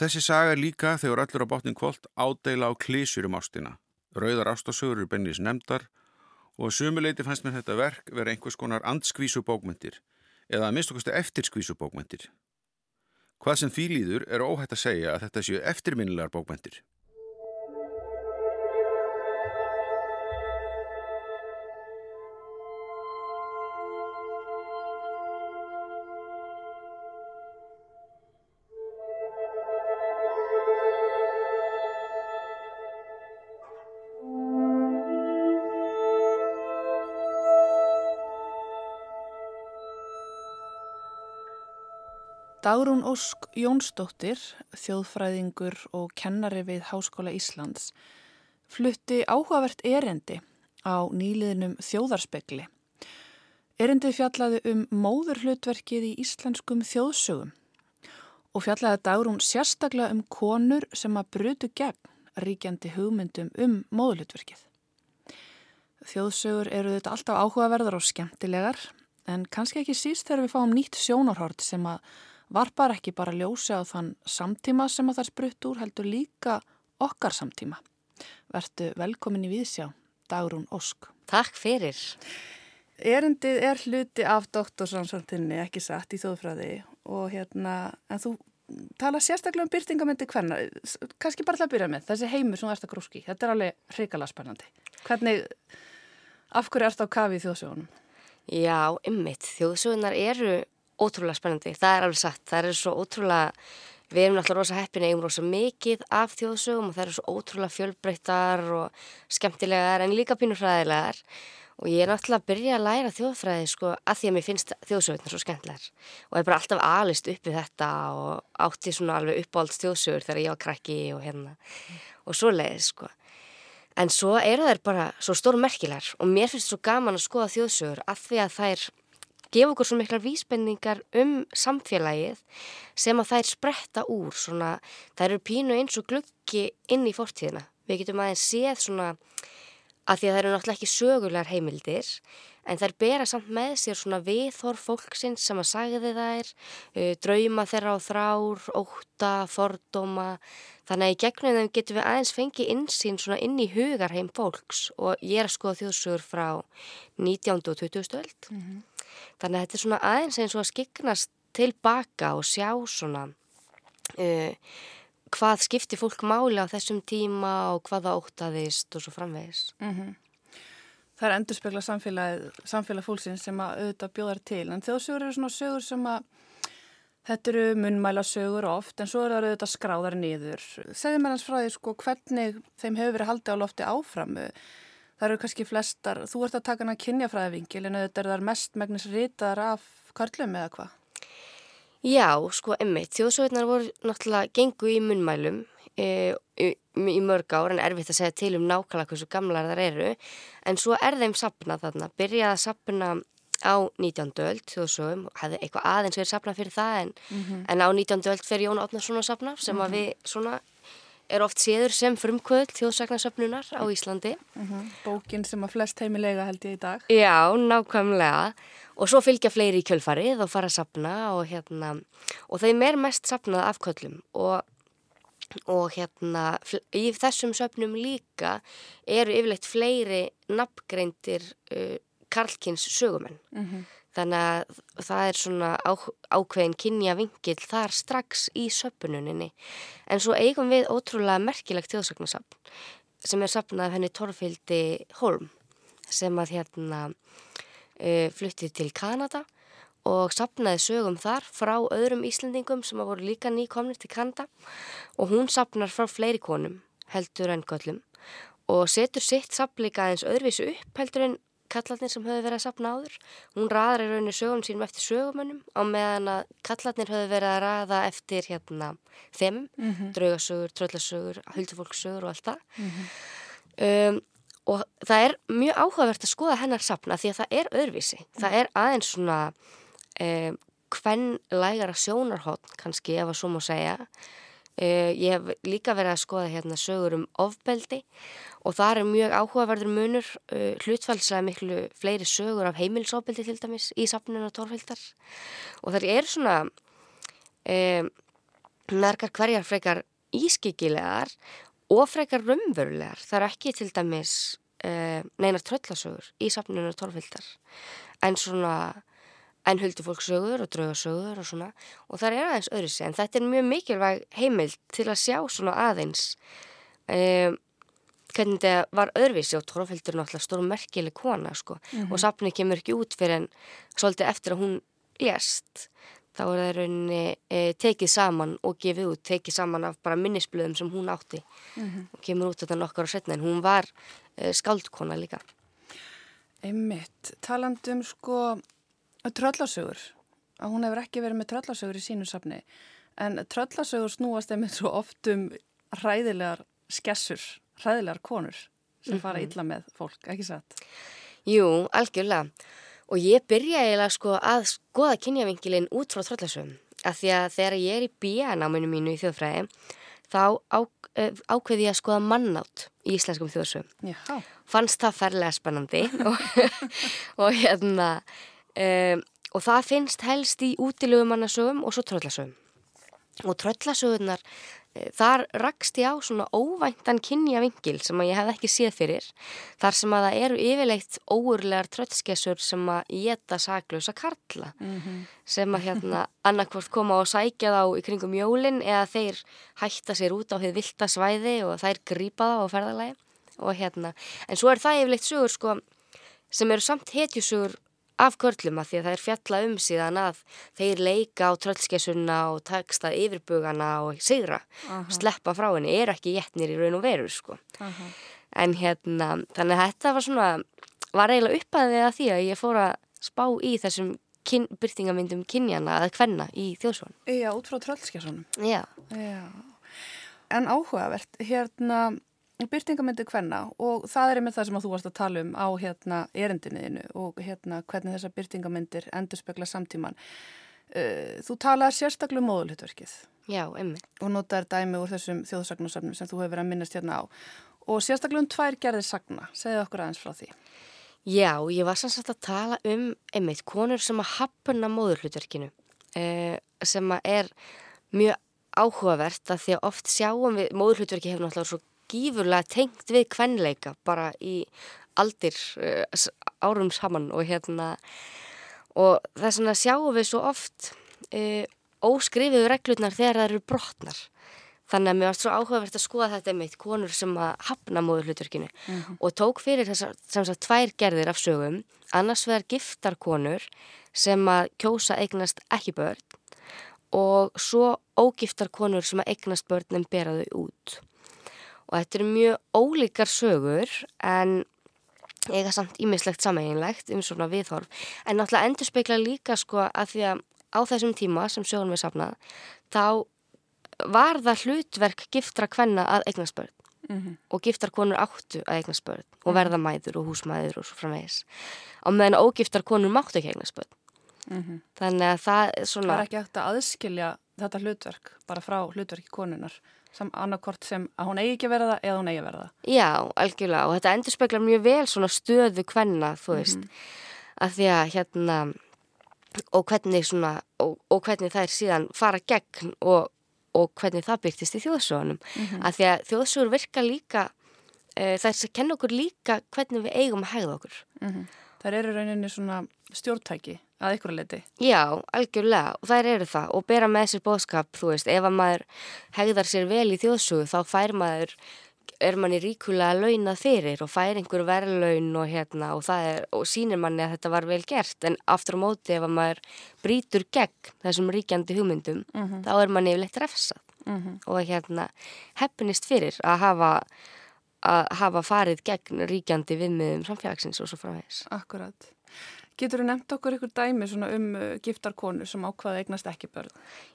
Þessi saga líka þegar allur á botnin kvöld ádeila á klísjur um ástina. Rauðar ástasögur eru bennins nefndar og sumuleiti fannst mér þetta verk vera einhvers konar andskvísubókmyndir eða að minnstakosti eftirskvísubókmyndir. Hvað sem því líður er óhætt að segja að þetta séu eftirminnilegar bókmyndir. Dagrún Ósk Jónsdóttir, þjóðfræðingur og kennari við Háskóla Íslands, flutti áhugavert erendi á nýliðnum þjóðarspekli. Erendið fjallaði um móðurhlutverkið í íslenskum þjóðsögum og fjallaði Dagrún sérstaklega um konur sem að brutu gegn ríkjandi hugmyndum um móðurhlutverkið. Þjóðsögur eru þetta alltaf áhugaverðar og skemmtilegar en kannski ekki síst þegar við fáum nýtt sjónarhort sem að varpar ekki bara ljósi á þann samtíma sem að það sprutt úr heldur líka okkar samtíma. Vertu velkomin í Víðsjá, Dagrún Ósk. Takk fyrir. Erendið er hluti af doktorsansvöldinni, ekki satt í þóðfræði og hérna, en þú tala sérstaklega um byrtingamöndi hvernig, kannski bara til að byrja með, þessi heimur sem þú ert að grúski, þetta er alveg hrikala spennandi. Hvernig, af hverju ert á kafi í þjóðsögunum? Já, ymmit, þjóðsögunar eru ótrúlega spennandi, það er alveg satt, það eru svo ótrúlega, við erum náttúrulega rosa heppin, eigum rosa mikið af þjóðsögum og það eru svo ótrúlega fjölbreyttar og skemmtilegar en líka pínurfræðilegar og ég er náttúrulega að byrja að læra þjóðfræði sko að því að mér finnst þjóðsögurnar svo skemmtilegar. Og ég er bara alltaf alist uppið þetta og átti svona alveg uppáhalds þjóðsögur þegar ég var krakki og hérna. Og svo leiðis sko. En svo eru þær bara svo stóru merkilegar og mér finnst svo gaman að skoða þjóðsögur að því að þær gefa okkur svo miklar vísbendingar um samfélagið sem að þær spretta úr svona, þær eru pínu eins og gluggi inn í fortíðina. Við getum aðeins séð svona að því að það eru náttúrulega ekki sögulegar heimildir en þær bera samt með sér svona viðhor fólksins sem að sagði þær, uh, drauma þeirra á þrár, óta, fordóma þannig að í gegnum þeim getum við aðeins fengið insýn svona inn í hugarheim fólks og ég er að skoða þjóðsugur frá 19. og 20. stöld mm -hmm. þannig að þetta er svona aðeins eins og að skiknast tilbaka og sjá svona uh, hvað skipti fólk máli á þessum tíma og hvað það ótaðist og svo framvegis. Mm -hmm. Það er endurspegla samfélag, samfélag fólksins sem að auðvitað bjóðar til en þjóðsögur eru svona sögur sem að þetta eru munmæla sögur oft en svo eru það auðvitað skráðar niður. Segðu mér hans frá því sko hvernig þeim hefur verið haldið á lofti áfram. Það eru kannski flestar, þú ert að taka hana kynjafræðivingil en auðvitað er það mest megnis ritaðar af karlum eða hvað? Já, sko, emmitt. Þjóðsögurnar voru náttúrulega gengu í munmælum e, í, mörg ár en erfitt að segja til um nákvæmlega hversu gamlar þar eru en svo er þeim sapnað þarna. Byrjaði að sapna á 19. öld þjóðsögum, hefði eitthvað aðeins verið sapnað fyrir það en, mm -hmm. en á 19. öld fyrir Jón Átnarsson að sapna sem að við svona er oft séður sem frumkvöld þjóðsagnarsöfnunar á Íslandi. Mm -hmm. Bókin sem að flest heimilega held ég í dag. Já, nákvæmlega og svo fylgja fleiri í kjölfarið og fara að sapna og hérna og þeim er mest sapnað af köllum og, og hérna í þessum söpnum líka eru yfirleitt fleiri nafngreindir uh, Karlkins sögumenn. Mm -hmm. Þannig að það er svona á, ákveðin kynja vingil þar strax í söpununinni. En svo eigum við ótrúlega merkilegt þjóðsögnarsapn sem er sapnað henni Torfildi Holm sem að hérna uh, fluttið til Kanada og sapnaði sögum þar frá öðrum Íslandingum sem að voru líka nýkomnir til Kanada og hún sapnar frá fleiri konum heldur en göllum og setur sitt sapleika aðeins öðruvísu upp heldur en kallatnir sem höfðu verið að sapna áður. Hún raðar í rauninni sögum sínum eftir sögumönnum á meðan að kallatnir höfðu verið að raða eftir hérna þeim, mm -hmm. draugasögur, tröllasögur, huldufólksögur og allt það. Mm -hmm. um, og það er mjög áhugavert að skoða hennar sapna því að það er öðruvísi. Mm -hmm. Það er aðeins svona um, hvenn lægara sjónarhótt kannski ef að svo má segja. Uh, ég hef líka verið að skoða hérna sögur um ofbeldi og það er mjög áhugaverður munur. Uh, hlutfælslega miklu fleiri sögur af heimilsóbildi til dæmis í safninu og tórfildar og það er svona merkar hverjar frekar ískikilegar og frekar raunverulegar. Það er ekki til dæmis neinar tröllasögur í safninu og tórfildar en svona en huldufólksögur og draugasögur og svona. Og það er aðeins öðru sig en þetta er mjög mikilvæg heimild til að sjá svona aðeins. Um, hvernig þetta var öðruvísi og Tórfældur er náttúrulega stór merkileg kona sko. Mm -hmm. og sapni kemur ekki út fyrir en svolítið eftir að hún lést. Þá er það rauninni e, tekið saman og gefið út, tekið saman af bara minnisblöðum sem hún átti. Mm -hmm. og kemur út þetta nokkar á setna en hún var e, skaldkona líka. Einmitt, talandum sko tröllasögur að hún hefur ekki verið með tröllasögur í sínu safni en tröllasögur snúast einmitt svo oft um hræðilegar skessur, hræðilegar konur sem fara Mhm. illa með fólk, ekki satt? Jú, algjörlega. Og ég byrja eiginlega sko að skoða kynjavingilinn út frá tröllasögum. Af því að þegar ég er í bíanáminu mínu í þjóðfræði, þá á, uh, ákveði ég að skoða mannátt í íslenskum þjóðsögum. Fannst það ferlega spennandi [laughs] og, og hérna, um, og það finnst helst í útilögumannasögum og svo tröllasögum. Og tröllasögurnar, eh, þar rakst ég á svona óvæntan kynjavingil sem að ég hef ekki séð fyrir. Þar sem að það eru yfirleitt óurlegar tröllskessur sem að geta saklausa karla. Sem að hérna [laughs] annarkvort koma og sækja þá í kringum jólin eða þeir hætta sér út á því vilda svæði og þær grípa þá á ferðalagi. Og hérna, en svo er það yfirleitt sögur sko sem eru samt hetjusugur af körlum að því að það er fjalla um síðan að þeir leika á tröllskessunna og takst að yfirbugana og sigra, sleppa frá henni, er ekki jetnir í raun og veru sko. Aha. En hérna, þannig að þetta var svona, var eiginlega uppaðið að því að ég fór að spá í þessum kyn, byrtingamyndum kynjana eða kvenna í þjóðsvon. Já, út frá tröllskessunum. Já, Já. En áhugavert, hérna, byrtingamyndi hvenna og það er einmitt það sem að þú varst að tala um á hérna erindinniðinu og hérna hvernig þessar byrtingamyndir endur spekla samtíman. Uh, þú talaði sérstaklega um móðulhutverkið já, emmi. og notaður dæmi úr þessum þjóðsagnusöfnum sem þú hefur verið að minnast hérna á og sérstaklega um tvær gerðir sagna, segðu okkur aðeins frá því. Já, ég var sannsagt að tala um einmitt konur sem að hafna móðurhlutverkinu eh, sem að er mjög áhugavert að því að oft sjáum við, móðurhlutverki hefur náttúrulega svo gífurlega tengt við kvenleika bara í aldir eh, árum saman og hérna og þess vegna sjáum við svo oft eh, óskrifiðu reglurnar þegar það eru brotnar. Þannig að mér varst svo áhugavert að skoða þetta einmitt konur sem að hafna móðurhlutverkinu og tók fyrir þessar sem sagt tvær gerðir af sögum. Annars vegar giftar konur sem að kjósa eignast ekki börn og svo ógiftar konur sem að eignast börn en bera þau út og þetta eru mjög ólíkar sögur en eiga samt ímislegt sameiginlegt um svona viðhorf. En náttúrulega endur speikla líka sko að því að á þessum tíma sem sögun við safnað þá var það hlutverk giftra kvenna að eignast börn. Mm og giftar konur áttu að eignast börn og verða mæður og húsmæður og svo framvegis. Á meðan ógiftar konur máttu ekki eignast börn. -hmm. þannig að það er Það svona er ekki hægt að aðskilja þetta hlutverk bara frá hlutverki konunar sem annarkort sem að hún eigi ekki að vera það eða hún eigi að vera það. já, algjörlega og þetta endur speklar mjög vel svona stöðu kvenna þú veist, að því að hérna og hvernig svona og, og hvernig þær síðan fara gegn og, og hvernig það byrtist í þjóðsögunum. Að því að þjóðsögur virka líka uh, þær sem kenna okkur líka hvernig við eigum að hegða okkur. Mm Það eru rauninni svona stjórntæki að ykkur leiti. Já, algjörlega og þær eru það og bera með sér bóðskap, þú veist, ef að maður hegðar sér vel í þjóðsugu þá fær maður, er manni ríkulega launað fyrir og fær einhver verðlaun og hérna og það er, og sýnir manni að þetta var vel gert en aftur á móti ef að maður brýtur gegn þessum ríkjandi hugmyndum þá er manni yfirleitt refsað Mm og hérna heppinist fyrir að hafa, að hafa farið gegn ríkjandi viðmiðum samfélagsins og svo framvegis. Akkurat. Getur þú nefnt okkur ykkur dæmi um uh, giftar konur sem ákvaða eignast ekki börn?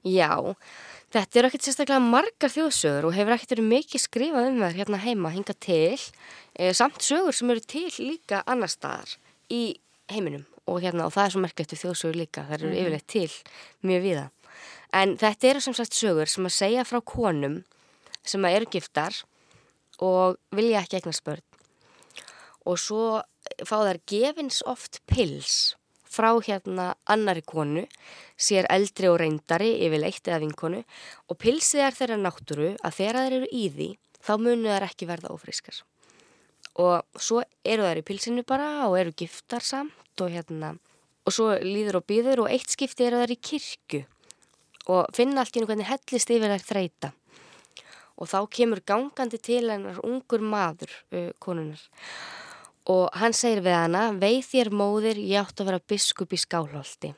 Já, þetta eru ekkert sérstaklega margar þjóðsögur og hefur ekkert verið mikið skrifað um þær hérna heima hinga til, e, samt sögur sem eru til líka annar staðar í heiminum og hérna og það er svo merkilegt við þjóðsögur líka, þær eru yfirleitt til mjög viða. En þetta eru sem sagt sögur sem að segja frá konum sem að eru giftar og vilja ekki eignast börn og svo fá þær gefins oft pils frá hérna annari konu, sér eldri og reyndari yfirleitt eða vinkonu og pilsið er þeirra náttúru að þegar þær eru í því þá munu þær ekki verða ófrískar. Og svo eru þær í pilsinu bara og eru giftar samt og hérna og svo líður og býður og eitt skipti eru þær í kirkju og finna allt í hennu hvernig hellist yfir þær þreita. Og þá kemur gangandi til hennar ungur maður konunar og hann segir við hana, veið þér móðir, ég átt að vera biskup í skálholti.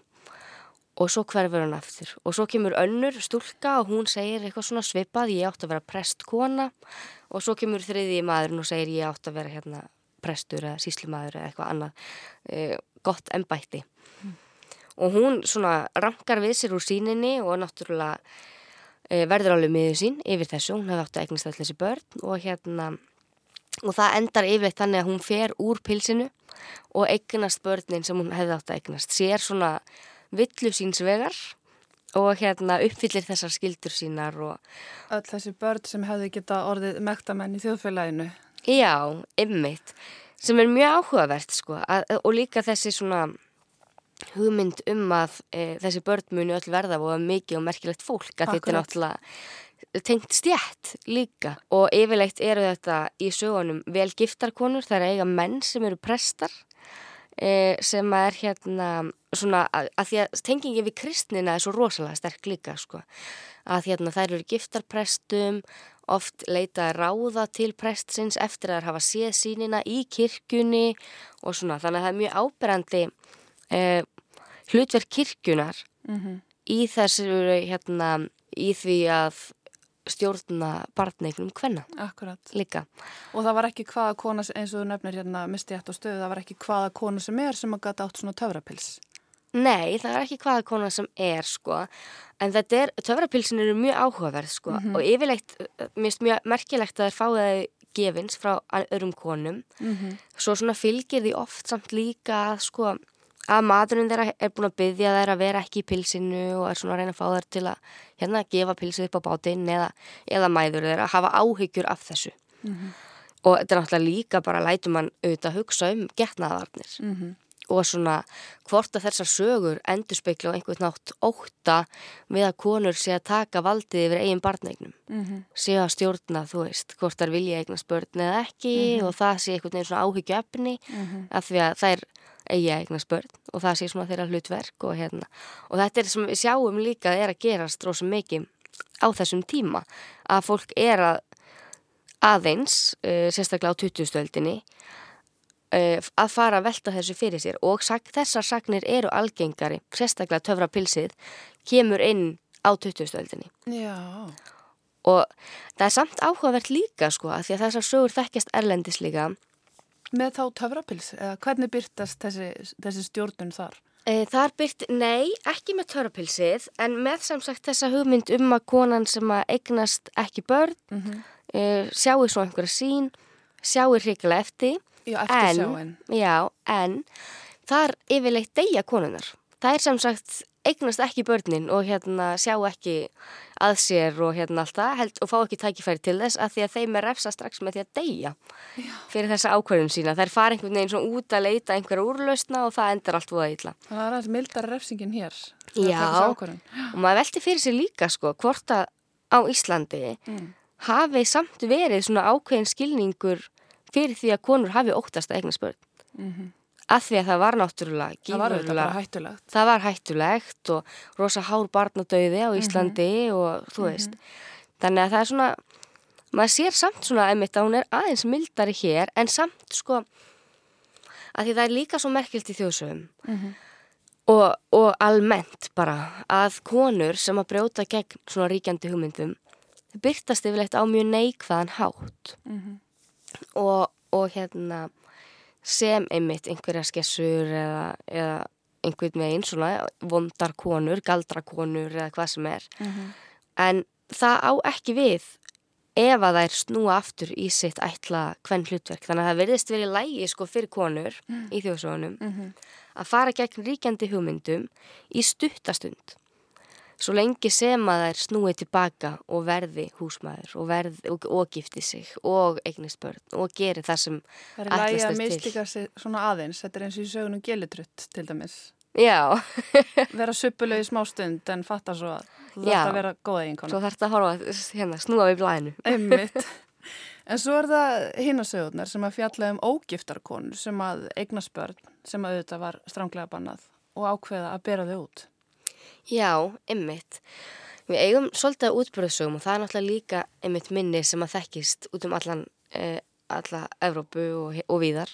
Og svo hverfur hann aftur. Og svo kemur önnur stúlka og hún segir eitthvað svona svipað, ég átt að vera prestkona. Og svo kemur þriði maðurinn og segir, ég átt að vera hérna prestur eða síslimaður eða eitthvað annað e, gott embætti. og hún svona rankar við sér úr síninni og náttúrulega e, verður alveg miður sín yfir þessu, hún hefði átt að eignast allir þessi börn og hérna og það endar yfirleitt þannig að hún fer úr pilsinu og eignast börnin sem hún hefði átt að eignast sér svona villu síns vegar og hérna uppfyllir þessar skildur sínar og Öll þessi börn sem hefði geta orðið mektamenn í þjóðfélaginu. já, ymmit sem er mjög áhugavert sko að, og líka þessi svona hugmynd um að e, þessi börn muni öll verða og mikið og merkilegt fólk að þetta er Akkurat. náttúrulega tengt stjætt líka. Og yfirleitt eru þetta í sögunum vel giftarkonur, það er eiga menn sem eru prestar e, sem er hérna svona að, að því að tengingi við kristnina er svo rosalega sterk líka sko. Að hérna þær eru giftarprestum oft leita ráða til prestsins eftir að hafa séð sínina í kirkjunni og svona. Þannig að það er mjög áberandi eh, hlutverk kirkjunar í þessu hérna í því að stjórna barneignum hvenna Akkurat. líka. Og það var ekki hvaða kona, eins og þú nefnir hérna misti hætt á stöðu, það var ekki hvaða kona sem er sem að gata átt svona töfrapils. Nei, það er ekki hvaða kona sem er sko, en þetta er, töfrapilsin eru mjög áhugaverð sko og yfirleitt, eh, finnst mjög merkilegt að þeir fá það gefins frá öðrum konum, svo svona fylgir því oft samt líka sko að maðurinn þeirra er búin að byggja þeirra að vera ekki í pilsinu og er svona að reyna að fá þeir til að hérna gefa pilsið upp á bátinn eða, eða mæður þeirra að hafa áhyggjur af þessu. Og þetta er náttúrulega líka bara lætur mann auðvitað hugsa um getnaðarnir. Og svona hvort að þessar sögur endur speikla á einhvern nátt óta við að konur sé að taka valdið yfir eigin barneignum. Sé að stjórna, þú veist, hvort þær vilja eignast börn eða ekki og það sé einhvern veginn svona áhyggjöfni af því að þær eigi að eignast börn og það sé svona þeirra hlutverk og hérna. Og þetta er sem við sjáum líka að er að gerast rosa mikið á þessum tíma að fólk er að aðeins, uh, sérstaklega á 20-stöldinni uh, að fara að velta þessu fyrir sér. Og sag, þessar sagnir eru algengari, sérstaklega töfrapilsið kemur inn á 20-stöldinni Já. og það er samt áhugavert líka sko að því að þessar sögur þekkjast erlendis líka Með þá töfrapils, eða hvernig byrtast þessi, þessi stjórnun þar? E, Það er byrt, nei, ekki með törrapilsið en með sem sagt þessa hugmynd um að konan sem að eignast ekki börn Mm e, sjáu svo einhverja sín, sjáu hrikalega eftir Já, eftir sjáin. Já, en þar yfirleitt deyja konunar. Það er sem sagt eignast ekki börnin og hérna sjá ekki að sér og hérna allt það held, og fá ekki tækifæri til þess að því að þeim er refsa strax með því að deyja fyrir þessa ákvörðun sína. Þær fara einhvern veginn svona út að leita einhverja úrlausna og það endar allt úr illa. Það er aðeins mildar refsingin hér. Já. Og maður velti fyrir sér líka sko hvort að á Íslandi Mm. hafi samt verið svona ákveðin skilningur fyrir því að konur hafi óttast að eignast börn. Mhm. Að því að það var náttúrulega Það var gífurlega- hættulegt. það var hættulegt og rosa hár barnadauði á Íslandi og þú veist. Þannig að það er svona maður sér samt svona einmitt að hún er aðeins mildari hér en samt sko að því það er líka svo merkilt í þjóðsögum. Og, og almennt bara að konur sem að brjóta gegn svona ríkjandi hugmyndum byrtast yfirleitt á mjög neikvæðan hátt. Og, og hérna sem einmitt einhverja skessur eða, eða einhvern veginn svona vondar konur, galdrakonur eða hvað sem er. En það á ekki við ef að þær snúa aftur í sitt ætla hvern hlutverk þannig að það verðist verið lægi sko fyrir konur í þjóðsónum að fara gegn ríkjandi hugmyndum í stuttastund svo lengi sem að þær snúi tilbaka og verði húsmaður og, verði, og, og gifti sig og eignist börn og geri það sem Það er lægi að til. mistika sig svona aðeins. Þetta er eins og í sögunum gelitrutt til dæmis. Já, [laughs] Vera suppuleg í smá stund en fatta svo að þú Já. þarf að vera góða eiginkona. svo þarf þetta að horfa hérna, snúa við blæðinu Einmitt. [laughs] En svo er það hinasögurnar sem að fjalla um ógiftarkonur sem að eignast börn sem að auðvitað var stránglega bannað og ákveða að bera þau út. Já, einmitt. Við eigum svolítið að útbröðsögum og það er náttúrulega líka einmitt minni sem að þekkist út um allan, eh, alla Evrópu og, og víðar.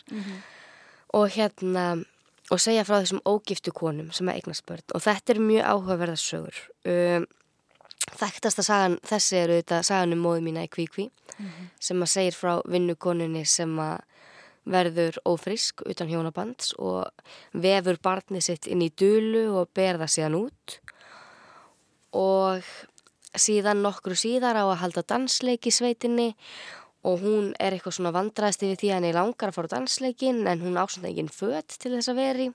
Og hérna, og segja frá þessum ógiftu konum sem að eignast börn. Og þetta er mjög áhugaverða sögur. Um, þekktasta sagan, þessi eru þetta sagan um móðu mína í Kvíkví sem að segir frá vinnukonunni sem að verður ófrisk utan hjónabands og vefur barnið sitt inn í dulu og ber það síðan út. Og síðan nokkru síðar á að halda dansleiki sveitinni og hún er eitthvað svona vandraðist yfir því að henni langar að fara á dansleikin en hún ásönda enginn fött til þess að veri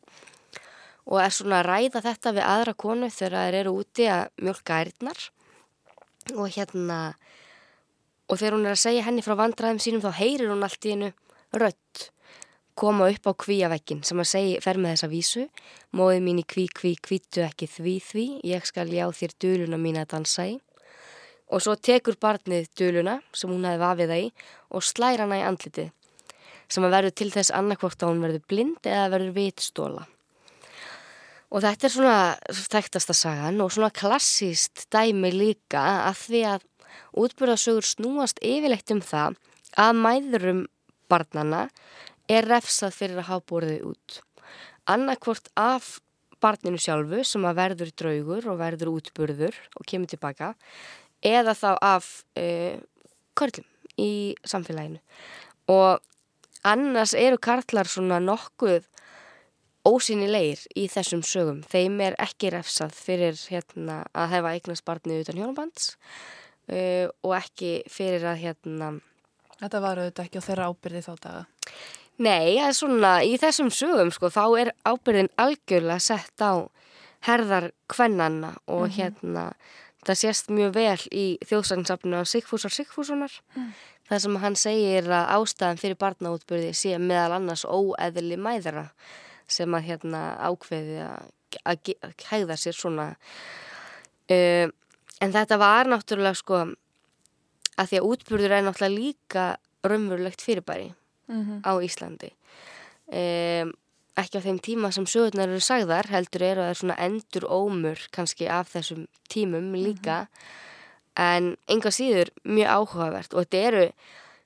og er svona að ræða þetta við aðra konu þegar þeir eru úti að mjölka ærnar. Og hérna og þegar hún er að segja henni frá vandraðum sínum þá heyrir hún allt í hennu rött koma upp á kvíavekkin sem að segja, fer með þessa vísu. Móðið mín í kví, kví, kvítu ekki því, því. Ég skal ljá þér döluna mín að dansa í. Og svo tekur barnið döluna sem hún hefði vafið það í og slæra hana í andlitið sem að verður til þess annarkvort að hún verður blind eða verður vitstóla og þetta er svona þekktasta sagan og svona klassíst dæmi líka að því að útbyrðasögur snúast yfirleitt um það að mæðurum barnana er refsað fyrir að hafa borðið út. Annarkvort af barninu sjálfu sem að verður draugur og verður útburður og kemur tilbaka eða þá af uh, körlum í samfélaginu. Og annars eru karlar svona nokkuð ósynilegir í þessum sögum. Þeim er ekki refsað fyrir hérna, að hefa eignast barnið utan hjónabands uh, og ekki fyrir að hérna... Þetta var auðvitað ekki á þeirra ábyrði þá daga. Nei, það er svona, í þessum sögum sko, þá er ábyrðin algjörlega sett á herðar kvennanna og mm -hmm. hérna, það sést mjög vel í þjóðsagnsafninu af Sigfúsar Sigfússonar, mm. þar sem hann segir að ástæðan fyrir barnaútbyrði sé meðal annars óeðli mæðra sem að hérna ákveði að hægða sér svona. Uh, en þetta var náttúrulega sko, að því að útbyrður er náttúrulega líka raunverulegt fyrirbæri mm -hmm. á Íslandi um, ekki á þeim tíma sem sögurnar eru sagðar heldur eru að það er svona endur ómur kannski af þessum tímum mhm. líka mm -hmm. en enga síður mjög áhugavert og þetta eru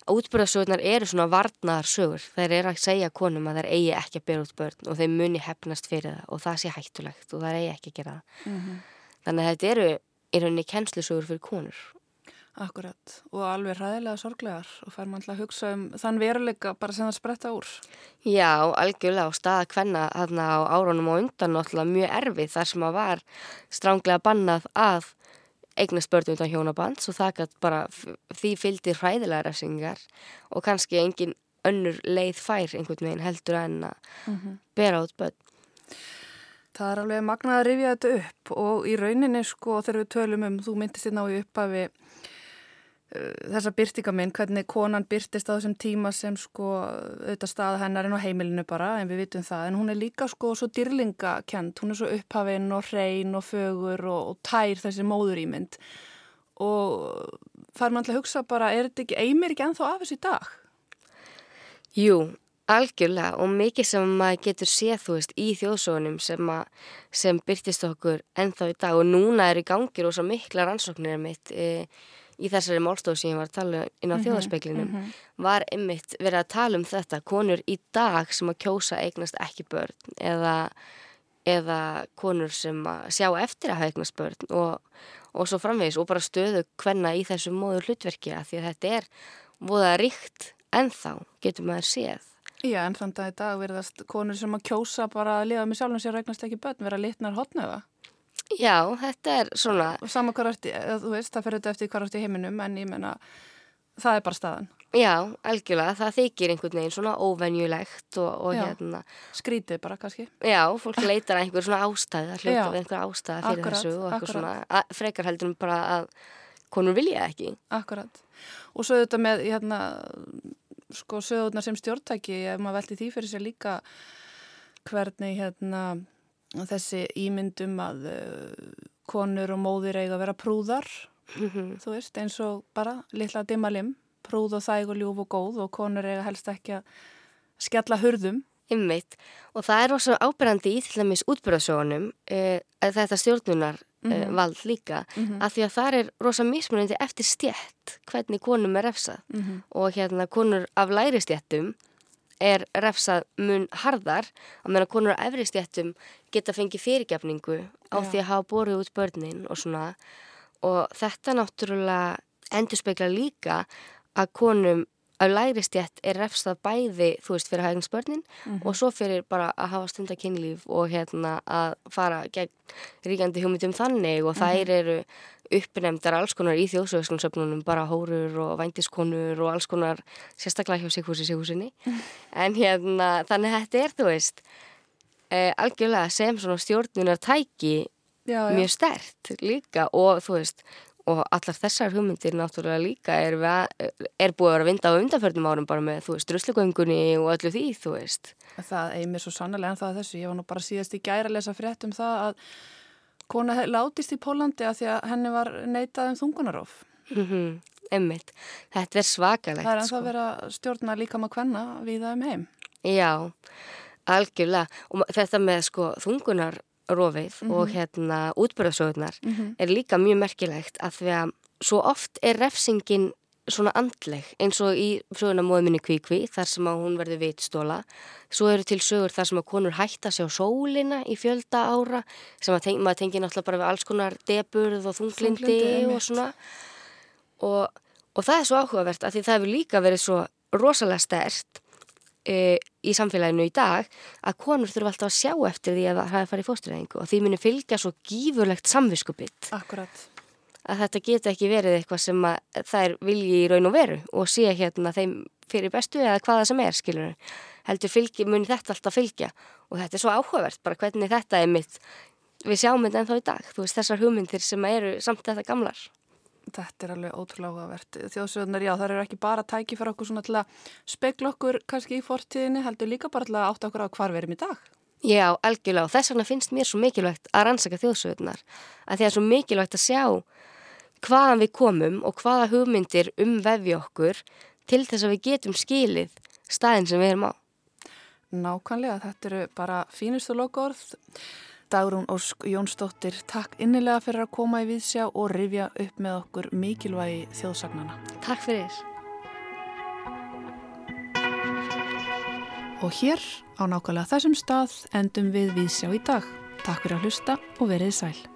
útbyrðarsögurnar eru svona varnar sögur þeir eru að segja konum að þeir eigi ekki að bera út börn og þeir muni hefnast fyrir það og það sé hættulegt og það eigi ekki að gera það mm -hmm. þannig að þetta eru í rauninni kennslusögur fyrir konur Akkurat og alveg ræðilega sorglegar og fær mann til að hugsa um þann veruleika bara sem það spretta úr. Já, algjörlega og staða hvenna þarna á árunum og undan náttúrulega mjög erfið þar sem að var stránglega bannað að eignast börn undan hjónabands og það gætt bara því fylgdi hræðilega refsingar og kannski engin önnur leið fær einhvern veginn heldur en að mm -hmm. bera út börn. Það er alveg magnað að rifja þetta upp og í rauninni sko þegar við tölum um, þú myndist þérna á í upphafi Eh, þessa byrtingaminn, hvernig konan byrtist á þessum tíma sem sko auðvitað stað hennar en á heimilinu bara en við vitum það, en hún er líka sko svo dýrlingakent, hún er svo upphafinn og hrein og fögur og, og tær þessi móður ímynd og er mann til að hugsa bara, er þetta ekki eimir ekki enþá af þessu dag? Jú, algjörlega. Og mikið sem maður getur séð þú veist í þjóðsónum sem, sem byrtist okkur enþá í dag. Og núna er í gangir og svo mikla rannsóknir mitt e, í þessari málstofu sem ég var að tala um inn á mm -hmm, þjóðarspeklinum mm -hmm. var einmitt verið að tala um þetta konur í dag sem að kjósa eignast ekki börn eða, eða konur sem að sjá eftir að hafa eignast börn og, og svo framvegis og bara stöðu hvenna í þessu móður hlutverki að því að þetta er voða ríkt ennþá getur maður séð Já en þannig að í dag verðast konur sem að kjósa bara að lifa með sjálfum sér og eignast ekki börn vera litnar hotnöfa Já, þetta er svona... Og sama hvað átti, þú veist, það fyrir þetta eftir átti í heiminum, en ég menna, það er bara staðan. Já, algjörlega, það þykir einhvern veginn svona óvenjulegt og, og já, hérna... Skrítið bara, kannski. Já, fólk leitar að einhver svona ástæði, að hluta við einhver ástæði fyrir akkurat, þessu og eitthvað svona, frekar heldur um bara að konur vilja ekki. Akkurat. Og svo þetta með, hérna, sko, sögurnar sem stjórntæki, ef maður veldi því fyrir sér líka hvernig, hérna þessi ímyndum að uh, konur og móðir eiga að vera prúðar mm -hmm. þú veist, eins og bara litla dimmalim, prúð og þæg og ljúf og góð og konur eiga helst ekki að skjalla hurðum Ymmit, og það er ós ábyrgandi í til dæmis útbyrðasjónum uh, þetta stjórnunar mm -hmm. uh, vald líka, mm -hmm. af því að það er rosa mismunandi eftir stjætt hvernig konum er refsað mhm. og hérna konur af læri stjættum er refsað mun harðar að meðan konur á efri stjættum geta fengið fyrirgefningu á Já. því að hafa borðið út börnin og svona og þetta náttúrulega endur speikla líka að konum af lægri stjætt er refstað bæði, þú veist, fyrir hægningsbörnin og svo fyrir bara að hafa stunda kynlíf og hérna að fara gegn ríkjandi hugmyndum þannig og þær eru uppnefndar alls konar í þjóðsögslunnsöfnunum, bara hórur og vændiskonur og alls konar sérstaklega hjá Sigfúsi Sigfúsinni [laughs] en hérna, þannig að þetta er, þú veist eh, algjörlega sem svona stjórnunar tæki já, já. mjög stert líka og þú veist og allar þessar hugmyndir náttúrulega líka er, er búið að vera vinda á undanförnum árum bara með, þú veist, druslugöngunni og öllu því, þú veist. Það eigi mér svo sannlega en það að þessu. Ég var nú bara síðast í gæra að lesa frétt um það að kona látist í Pólandi að því að henni var neitað um þungunarof. Mm Emmitt, þetta er svakalegt. Það er ennþá sko. að vera stjórna líka maður kvenna við það um heim. Já, algjörlega. Og þetta með sko þungunarrofið og hérna útbyrðasögurnar er líka mjög merkilegt að því að svo oft er refsingin svona andleg eins og í söguna móðminni kvíkví þar sem að hún verður vitstóla svo eru til sögur þar sem að konur hætta sig á sólina í fjölda ára sem að teng, maður tengir náttúrulega bara við alls konar deburð og þunglindi, Þunglyndi, og svona. Og, og það er svo áhugavert að því það hefur líka verið svo rosalega stert e, í samfélaginu í dag að konur þurfa alltaf að sjá eftir því að það hafi farið fóstureyðingu og því muni fylgja svo gífurlegt samviskupitt Akkurat. að þetta geta ekki verið eitthvað sem að þær vilji í raun og veru og sé hérna þeim fyrir bestu eða hvaða sem er, skilur heldur fylgi, muni þetta alltaf fylgja og þetta er svo áhugavert, bara hvernig þetta er mitt. Við sjáum þetta ennþá í dag. Þú veist þessar hugmyndir sem eru samt þetta gamlar Þetta er alveg ótrúlega áhugavert. Þjóðsögurnar, já, það eru ekki bara tæki fyrir okkur svona til að spekla okkur kannski í fortíðinni, heldur líka bara til að átta okkur á hvar við erum í dag. Já, algjörlega og þess vegna finnst mér svo mikilvægt að rannsaka þjóðsögurnar að því að svo mikilvægt að sjá hvaðan við komum og hvaða hugmyndir umvefja okkur til þess að við getum skilið staðin sem við erum á. Nákvæmlega, þetta eru bara fínustu lokaorð. Dagrún Ósk Jónsdóttir, takk innilega fyrir að koma í viðsjá og rifja upp með okkur mikilvægi þjóðsagnana. Takk fyrir. Og hér á nákvæmlega þessum stað endum við viðsjá í dag. Takk fyrir að hlusta og verið sæl.